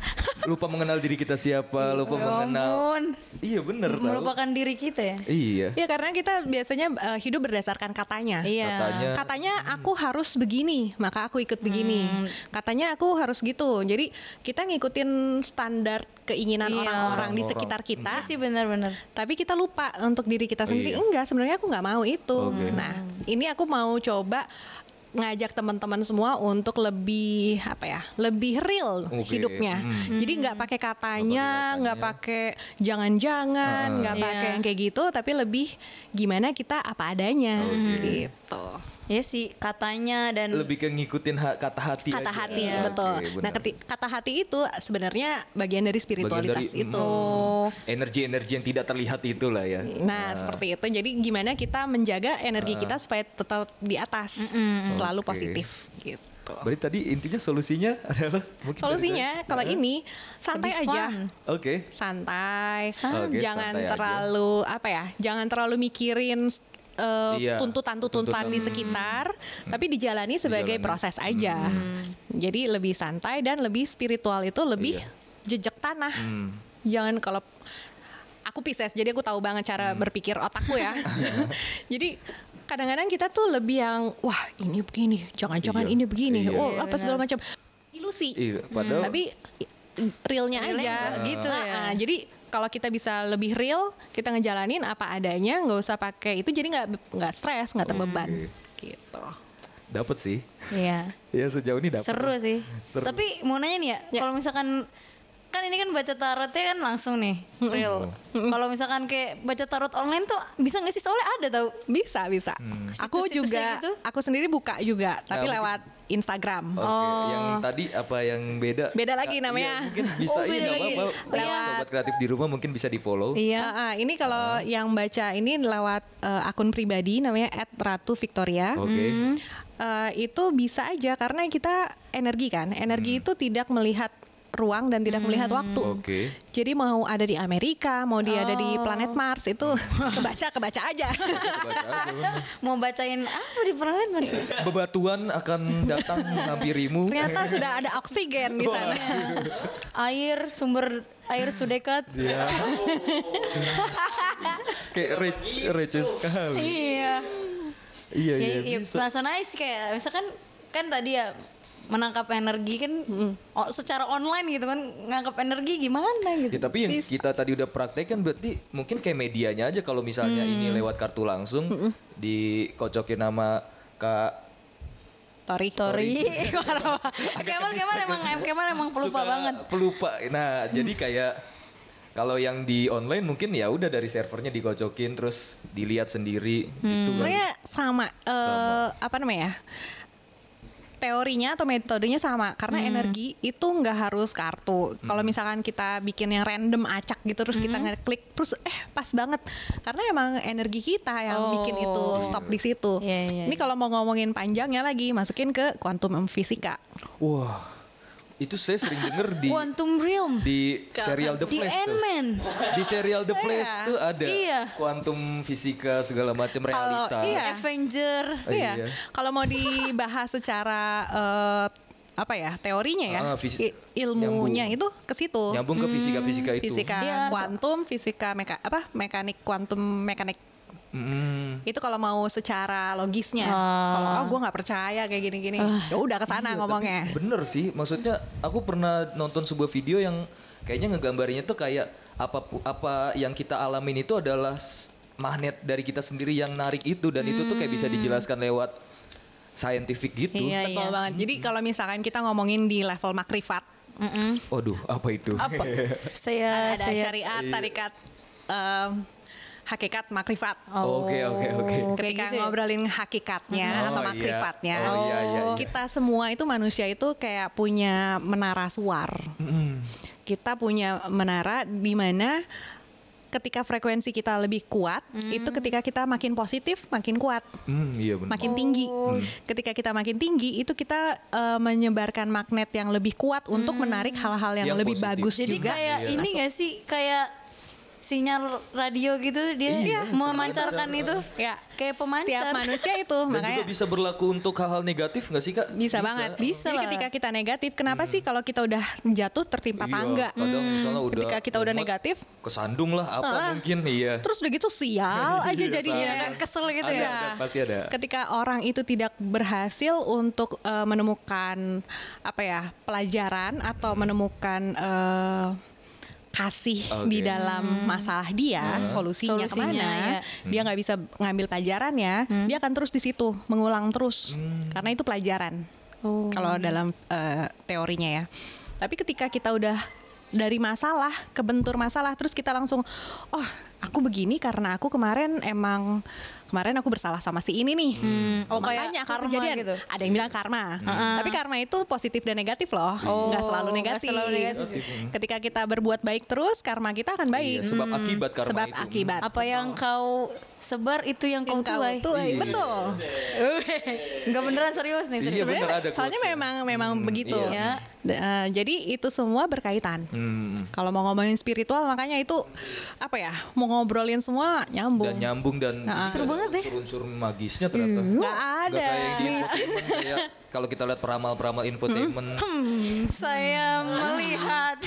lupa mengenal diri kita siapa, lupa Ya mengenal. ampun. Iya bener tahu. Merupakan diri kita ya. Iya. Ya karena kita biasanya eh, hidup berdasarkan katanya. Iya. Katanya. Katanya aku harus begini, maka aku ikut begini. Katanya aku harus gitu. Jadi kita ngikutin standar keinginan Iya. orang-orang di sekitar kita. Iya sih benar-benar. Tapi kita lupa untuk diri kita sendiri. iya. Enggak, sebenarnya aku nggak mau itu. Oke. Nah, ini aku mau coba ngajak teman-teman semua untuk lebih apa ya lebih real Oke. hidupnya Hmm. jadi nggak pakai katanya Nggak pakai jangan-jangan nggak Iya. pakai yang kayak gitu tapi lebih gimana kita apa adanya gitu Ya sih katanya dan Lebih ke ngikutin ha- kata hati kata aja. hati Iya. betul benar. nah keti- kata hati itu sebenarnya bagian dari spiritualitas Bagian dari- itu hmm, energi-energi yang tidak terlihat itulah ya. Nah, seperti itu. Jadi gimana kita menjaga energi kita supaya tetap di atas, selalu Oke. positif gitu. Berarti tadi intinya solusinya adalah mungkin Solusinya kalau ini santai lebih aja. Oke. Santai. Oke, jangan santai aja. terlalu apa ya? Jangan terlalu mikirin uh, Iya, tuntutan-tuntutan tuntutan. di sekitar, tapi dijalani sebagai Dijalani. proses aja. Jadi lebih santai dan lebih spiritual itu lebih Iya. jejak tanah. Hmm. Jangan kalau aku Pisces, jadi aku tahu banget cara Hmm. berpikir otakku ya. jadi kadang-kadang kita tuh lebih yang wah ini begini, jangan-jangan Iya. ini begini, Iya. oh Iya, apa segala macam. Ilusi. Iya, padahal Tapi realnya Realnya aja gitu ya. jadi kalau kita bisa lebih real kita ngejalanin apa adanya nggak usah pakai itu jadi nggak nggak stres nggak terbeban gitu dapat sih. Iya. Ya sejauh ini dapat. Seru sih. Seru. Tapi mau nanya nih ya, Ya. kalau misalkan kan ini kan baca tarotnya kan langsung nih real. Kalau misalkan kayak baca tarot online tuh bisa nggak sih soalnya ada tau. bisa bisa aku Situs-situsnya juga gitu? aku sendiri buka juga tapi mungkin- lewat Instagram Oke, yang tadi apa yang beda? Beda lagi Kak, namanya. iya, mungkin bisa Oh, iya beda nggak lagi. apa-apa. Lewat- Sobat kreatif di rumah mungkin bisa di follow. Iya. Ah, ah, ini kalau yang baca ini lewat eh, akun pribadi namanya @ratu_victoria. Oke. Eh, itu bisa aja karena kita energi kan. Energi itu tidak melihat ruang dan tidak melihat waktu. Oke. Jadi mau ada di Amerika, mau dia ada di planet Mars itu kebaca kebaca aja. Mau bacain apa di planet Mars? Bebatuan akan datang menghampirimu. Ternyata sudah ada oksigen di sana. air sumber air sudekat. Iya. Kayak re- receh sekali. iya. Iya, Ya, iya. iya, penasaran aja sih kayak misalkan kan tadi ya menangkap energi kan oh, secara online gitu kan ngangkap energi gimana gitu. Ya, tapi yang kita tadi udah praktekkan berarti mungkin kayak medianya aja kalau misalnya Hmm. ini lewat kartu langsung dikocokin nama Kak Tori. Tori. Kemal Kemal emang Kemal emang pelupa suka banget. Pelupa. Nah, jadi kayak kalau yang di online mungkin ya udah dari servernya dikocokin terus dilihat sendiri Hmm. gitu kan. Sebenarnya sama, eh, apa namanya? Teorinya atau metodenya sama karena energi itu nggak harus kartu. Kalau misalkan kita bikin yang random acak gitu terus kita ngeklik terus eh pas banget karena emang energi kita yang bikin itu Oh. stop di situ. Iya, iya, Ini kalau mau ngomongin panjangnya lagi masukin ke quantum fisika. Wah. Itu saya sering denger di Quantum Realm. di serial The Di Flash tuh. Ant-Man. Di serial The Flash tuh ada Iya. kuantum fisika segala macam realita. iya. Avenger. Oh, Iya. iya. Kalau mau dibahas secara eh, apa ya teorinya ya Ah, ilmunya itu ke situ. Nyambung ke fisika-fisika itu. Fisika Iya, so- kuantum, fisika meka apa mekanik kuantum mekanik Mm. itu kalau mau secara logisnya. Ah. Kalau oh gue nggak percaya kayak gini-gini, ya udah ke sana ngomongnya. Bener sih, maksudnya aku pernah nonton sebuah video yang kayaknya ngegambarinnya tuh kayak apa apa yang kita alamin itu adalah magnet dari kita sendiri yang narik itu dan itu tuh kayak bisa dijelaskan lewat scientific gitu. Iya, Betul iya. banget. Jadi kalau misalkan kita ngomongin di level makrifat, Waduh, apa itu? Apa? saya ada saya syariat, tarikat, em, hakikat, makrifat. Oke, oke, oke. Oh, kayak Ketika gitu ya? ngobrolin hakikatnya Oh, atau iya. makrifatnya, Oh, iya, iya, iya. kita semua itu manusia itu kayak punya menara suar. Kita punya menara di mana ketika frekuensi kita lebih kuat, itu ketika kita makin positif, makin kuat. Hmm, iya benar. makin tinggi. Ketika kita makin tinggi, itu kita eh, menyebarkan magnet yang lebih kuat untuk menarik hal-hal yang, Yang lebih positif. bagus Jadi juga. kayak Iya. ini gak sih kayak sinyal radio gitu dia Iya, memancarkan itu Ya, kayak Setiap pemancar. manusia itu Dan makanya juga bisa berlaku untuk hal-hal negatif nggak sih kak? bisa, banget. Bisa Jadi lah. ketika kita negatif, kenapa sih kalau kita udah jatuh tertimpa Iya, tangga? Kadang misalnya udah Ketika kita udah negatif, kesandung lah apa Ah. mungkin iya. terus udah gitu sial aja Iya, jadinya. Iya kan kesel gitu Ada, ya. ada, pasti ada. Ketika orang itu tidak berhasil untuk eh, menemukan apa ya pelajaran atau menemukan eh, kasih Oke. di dalam masalah dia, solusinya, Solusinya, ke mana, ya. dia nggak bisa ngambil pelajarannya, dia akan terus di situ mengulang terus, karena itu pelajaran. Oh. Kalau dalam eh, teorinya ya. Tapi ketika kita udah dari masalah ke bentur masalah terus kita langsung oh aku begini karena aku kemarin emang kemarin aku bersalah sama si ini nih. Oh, kayak makanya aku karma kejadian. gitu. ada yang bilang karma. Tapi karma itu positif dan negatif loh. Nggak selalu negatif, selalu negatif. ketika kita berbuat baik terus karma kita akan baik. Iya, sebab akibat karma sebab itu. akibat. Apa yang kau sebar itu yang kau Yang kau tuai. tuai, Iya. betul. Enggak beneran serius nih. Iya, Sebenarnya. soalnya memang memang begitu iya. D- eh, jadi itu semua berkaitan. Hmm. kalau mau ngomongin spiritual makanya itu apa ya mau ngobrolin semua nyambung. Dan nyambung dan Seru banget deh. unsur-unsur magisnya ternyata. nggak Nggak ada. kalau kita lihat peramal-peramal infotainment. Hmm, saya melihat,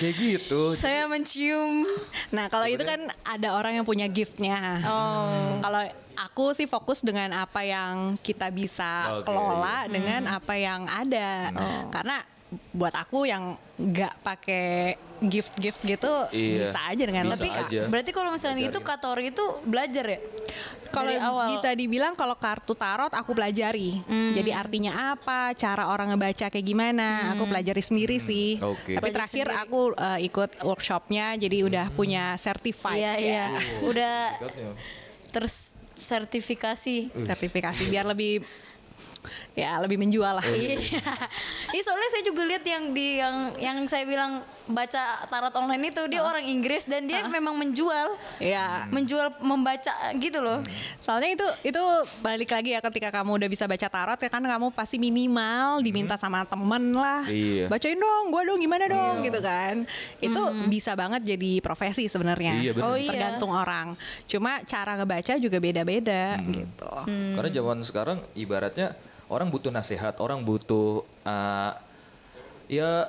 kayak gitu. saya mencium. nah kalau itu kan ada orang yang punya giftnya. Oh. kalau aku sih fokus dengan apa yang kita bisa Oke. kelola dengan apa yang ada. Karena buat aku yang nggak pakai gift-gift gitu Iya, bisa aja dengan bisa Tapi aja. berarti kalau misalnya itu Katori itu belajar ya? Kalau Dari awal. bisa dibilang kalau kartu tarot aku pelajari. Hmm. Jadi artinya apa, cara orang ngebaca kayak gimana, aku pelajari sendiri sih. oke. Tapi Pelajari terakhir sendiri. aku uh, ikut workshopnya, jadi udah punya certified. Iya iya. Udah Dekatnya. tersertifikasi. Sertifikasi biar lebih ya lebih menjual lah. Iya. Iya soalnya saya juga lihat yang di yang yang saya bilang baca tarot online itu dia orang Inggris dan dia memang menjual Ya. menjual membaca gitu loh. Soalnya itu itu balik lagi ya ketika kamu udah bisa baca tarot ya kan kamu pasti minimal diminta sama temen lah. Iya. Bacain dong, gua dong gimana dong gitu kan. Itu bisa banget jadi profesi sebenarnya. Iya, bener. Oh, iya. Tergantung orang. Cuma cara ngebaca juga beda-beda gitu. Karena zaman sekarang ibaratnya orang butuh nasihat, orang butuh uh, ya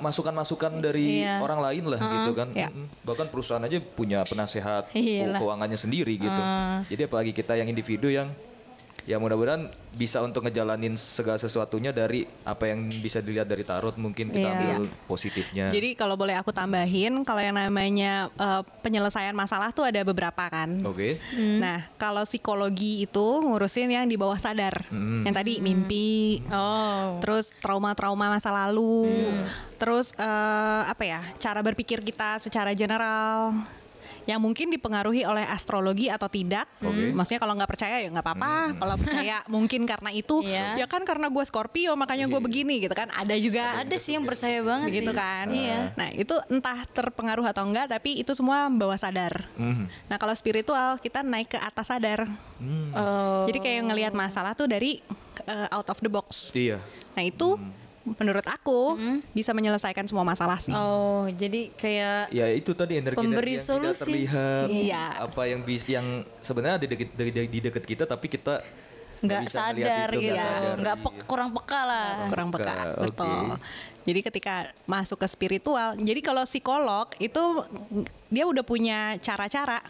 masukan-masukan dari Iya. orang lain lah gitu kan. Iya. Bahkan perusahaan aja punya penasehat Iyalah. keuangannya sendiri gitu. Jadi apalagi kita yang individu yang ya mudah-mudahan bisa untuk ngejalanin segala sesuatunya dari apa yang bisa dilihat dari tarot mungkin kita Iya. ambil positifnya. Jadi kalau boleh aku tambahin, kalau yang namanya eh, penyelesaian masalah tuh ada beberapa kan. Oke. Nah, kalau psikologi itu ngurusin yang di bawah sadar. Yang tadi mimpi, Oh. terus trauma-trauma masa lalu, terus eh, apa ya, cara berpikir kita secara general yang mungkin dipengaruhi oleh astrologi atau tidak. Maksudnya kalau nggak percaya ya nggak apa-apa. Kalau percaya mungkin karena itu, Iya. ya kan karena gue Scorpio makanya gue begini gitu kan. Ada juga Ada sih yang percaya banget sih. kan. Iya. Nah itu entah terpengaruh atau enggak, tapi itu semua bawah sadar. Nah kalau spiritual kita naik ke atas sadar. Oh. Jadi kayak ngelihat masalah tuh dari uh, out of the box. Iya. Nah itu menurut aku bisa menyelesaikan semua masalah sih. Oh, jadi kayak Ya itu tadi energi Pemberi yang tidak solusi. terlihat. Iya. Apa yang bis yang sebenarnya di dekat di, di dekat kita tapi kita nggak sadar itu, gitu, nggak sadar, nggak iya. pe- kurang peka lah. kurang peka, Peka, betul. Jadi ketika masuk ke spiritual, jadi kalau psikolog itu dia udah punya cara-cara.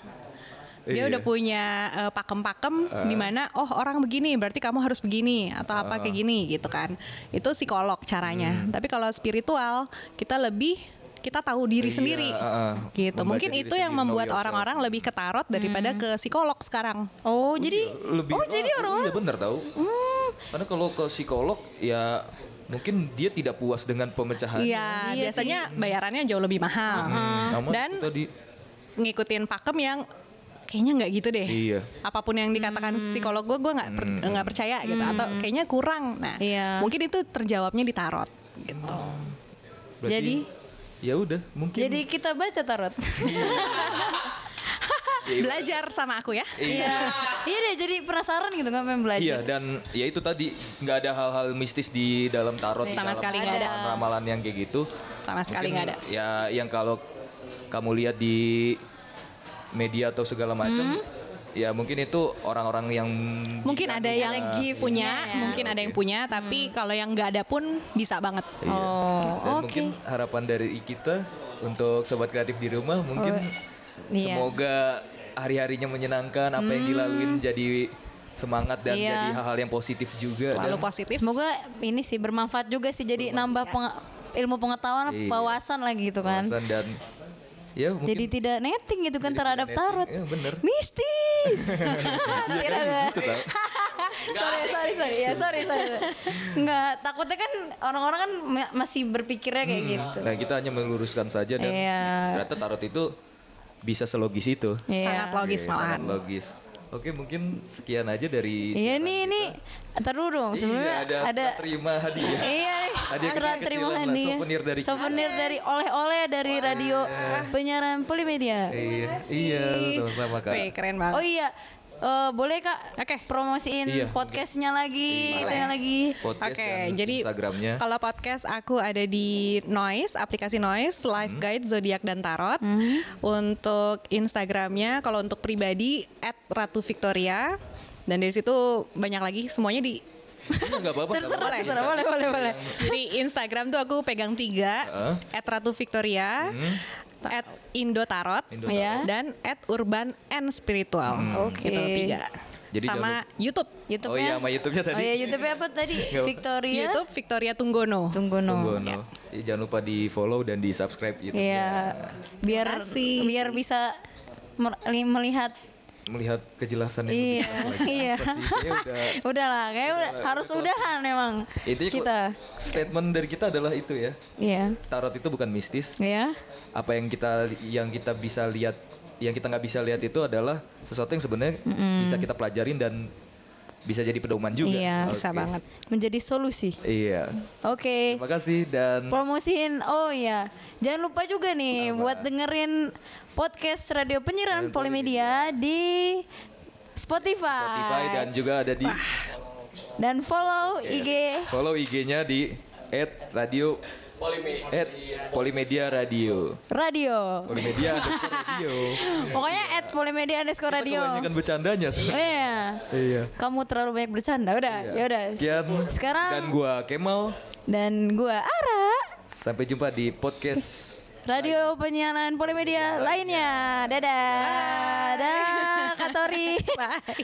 Dia Iya. udah punya eh, pakem-pakem di mana oh orang begini berarti kamu harus begini atau apa kayak gini gitu kan. Itu psikolog caranya. Hmm. Tapi kalau spiritual kita lebih kita tahu diri Iya, sendiri. uh-uh. Gitu. Membaca Mungkin itu yang membuat orang-orang lebih ke tarot daripada ke psikolog sekarang. Oh, jadi lebih oh jadi orang-orang iya benar tahu karena kalau ke psikolog ya mungkin dia tidak puas dengan pemecahan. Iya, Iya biasanya bayarannya jauh lebih mahal. Sama Dan tadi ngikutin pakem yang kayaknya nggak gitu deh. Iya. Apa pun yang dikatakan psikolog gue, gue nggak per- nggak percaya gitu. Atau kayaknya kurang. Nah, Iya. mungkin itu terjawabnya di tarot gitu. berarti Jadi? ya udah mungkin Jadi kita baca tarot. Belajar sama aku ya. Iya. Iya deh jadi penasaran gitu kan pengen belajar. Iya dan ya itu tadi nggak ada hal-hal mistis di dalam tarot di Sama dalam sekali nggak ada. ramalan yang kayak gitu. Sama sekali nggak ada. Ya yang kalau kamu lihat di media atau segala macam Hmm. ya mungkin itu orang-orang yang Mungkin ada yang gift punya, ya. mungkin ada yang punya, tapi kalau yang nggak ada pun bisa banget. Iya. Oh, Dan oke. mungkin harapan dari kita untuk sobat kreatif di rumah mungkin iya. semoga hari-harinya menyenangkan apa yang dilaluin jadi semangat dan Hmm. Iya. jadi hal-hal yang positif juga Selalu dan positif. Semoga ini sih bermanfaat juga sih jadi nambah penga- ilmu pengetahuan, Iya. wawasan lagi gitu kan. wawasan dan ya mungkin Jadi tidak netting gitu kan Jadi terhadap tarot. Iya, bener. Mistis. Iya Tidak kan, ada. gitu tau. sorry, sorry, sorry. Ya, sorry, sorry. Enggak, takutnya kan orang-orang kan ma- masih berpikirnya kayak gitu. Nah kita hanya meluruskan saja dan Iya. ternyata tarot itu bisa selogis itu. Iya. Sangat logis Oke, malahan. sangat logis. Oke mungkin sekian aja dari Iya nih, ini Ntar dulu dong, sebelumnya iya, ada, ada, surat terima hadiah. Iya nih, Hadiah surat kecil-kecilan terima hadiah. souvenir dari kita. Souvenir dari oleh-oleh dari radio penyiaran Polimedia. Iya, iya sama-sama kak. Wih, keren banget. Oh iya, Eh, boleh kak Oke. promosiin Iya. podcastnya lagi, itunya lagi. Oke, dan jadi Instagramnya. kalau podcast aku ada di Noise, aplikasi Noise, Live Hmm. Guide zodiak dan tarot. Untuk Instagramnya, kalau untuk pribadi @ratu_victoria dan dari situ banyak lagi semuanya di Enggak apa-apa. nggak Terserah, apa-apa. terserah, boleh, boleh, boleh. Jadi Instagram tuh aku pegang tiga, Heeh. @ratu_victoria, @indotarot, Indo Ya. dan @urban and spiritual. Oke. Itu tiga. Jadi sama YouTube. YouTube-nya. Oh iya, sama YouTube-nya tadi. Oh iya, YouTube-nya apa tadi? Victoria. YouTube Victoria Tunggono. Tunggono. Tunggu, no. Ya, jangan lupa di follow dan di subscribe YouTube. Iya. Biar biar bisa melihat Melihat kejelasan yang Iya, iya. Udah Udahlah, kayak udah harus udahan memang kok kita. statement dari kita adalah itu ya. Iya. Tarot itu bukan mistis. Iya. Apa yang kita yang kita bisa lihat yang kita nggak bisa lihat itu adalah sesuatu yang sebenarnya bisa kita pelajarin dan bisa jadi pedoman juga. Iya, bisa Oke. banget. Menjadi solusi. Iya. Oke. Terima kasih dan Promosiin. Oh iya. Jangan lupa juga nih buat dengerin podcast Radio Penyiaran Polimedia di Spotify. Spotify dan juga ada di Dan follow Iya. IG follow IG-nya di @radio at Polimedia Radio. Radio. Polimedia radio. Pokoknya at Polimedia underscore radio. Kebanyakan bercandanya sebenarnya. Iya. Iya. Kamu terlalu banyak bercanda. Udah, ya udah. Sekian. Sekarang- dan gua Kemal. Dan gua Ara. Sampai jumpa di podcast Radio penyiaran Polimedia lainnya. Dadah. Dadah, Katori. Bye.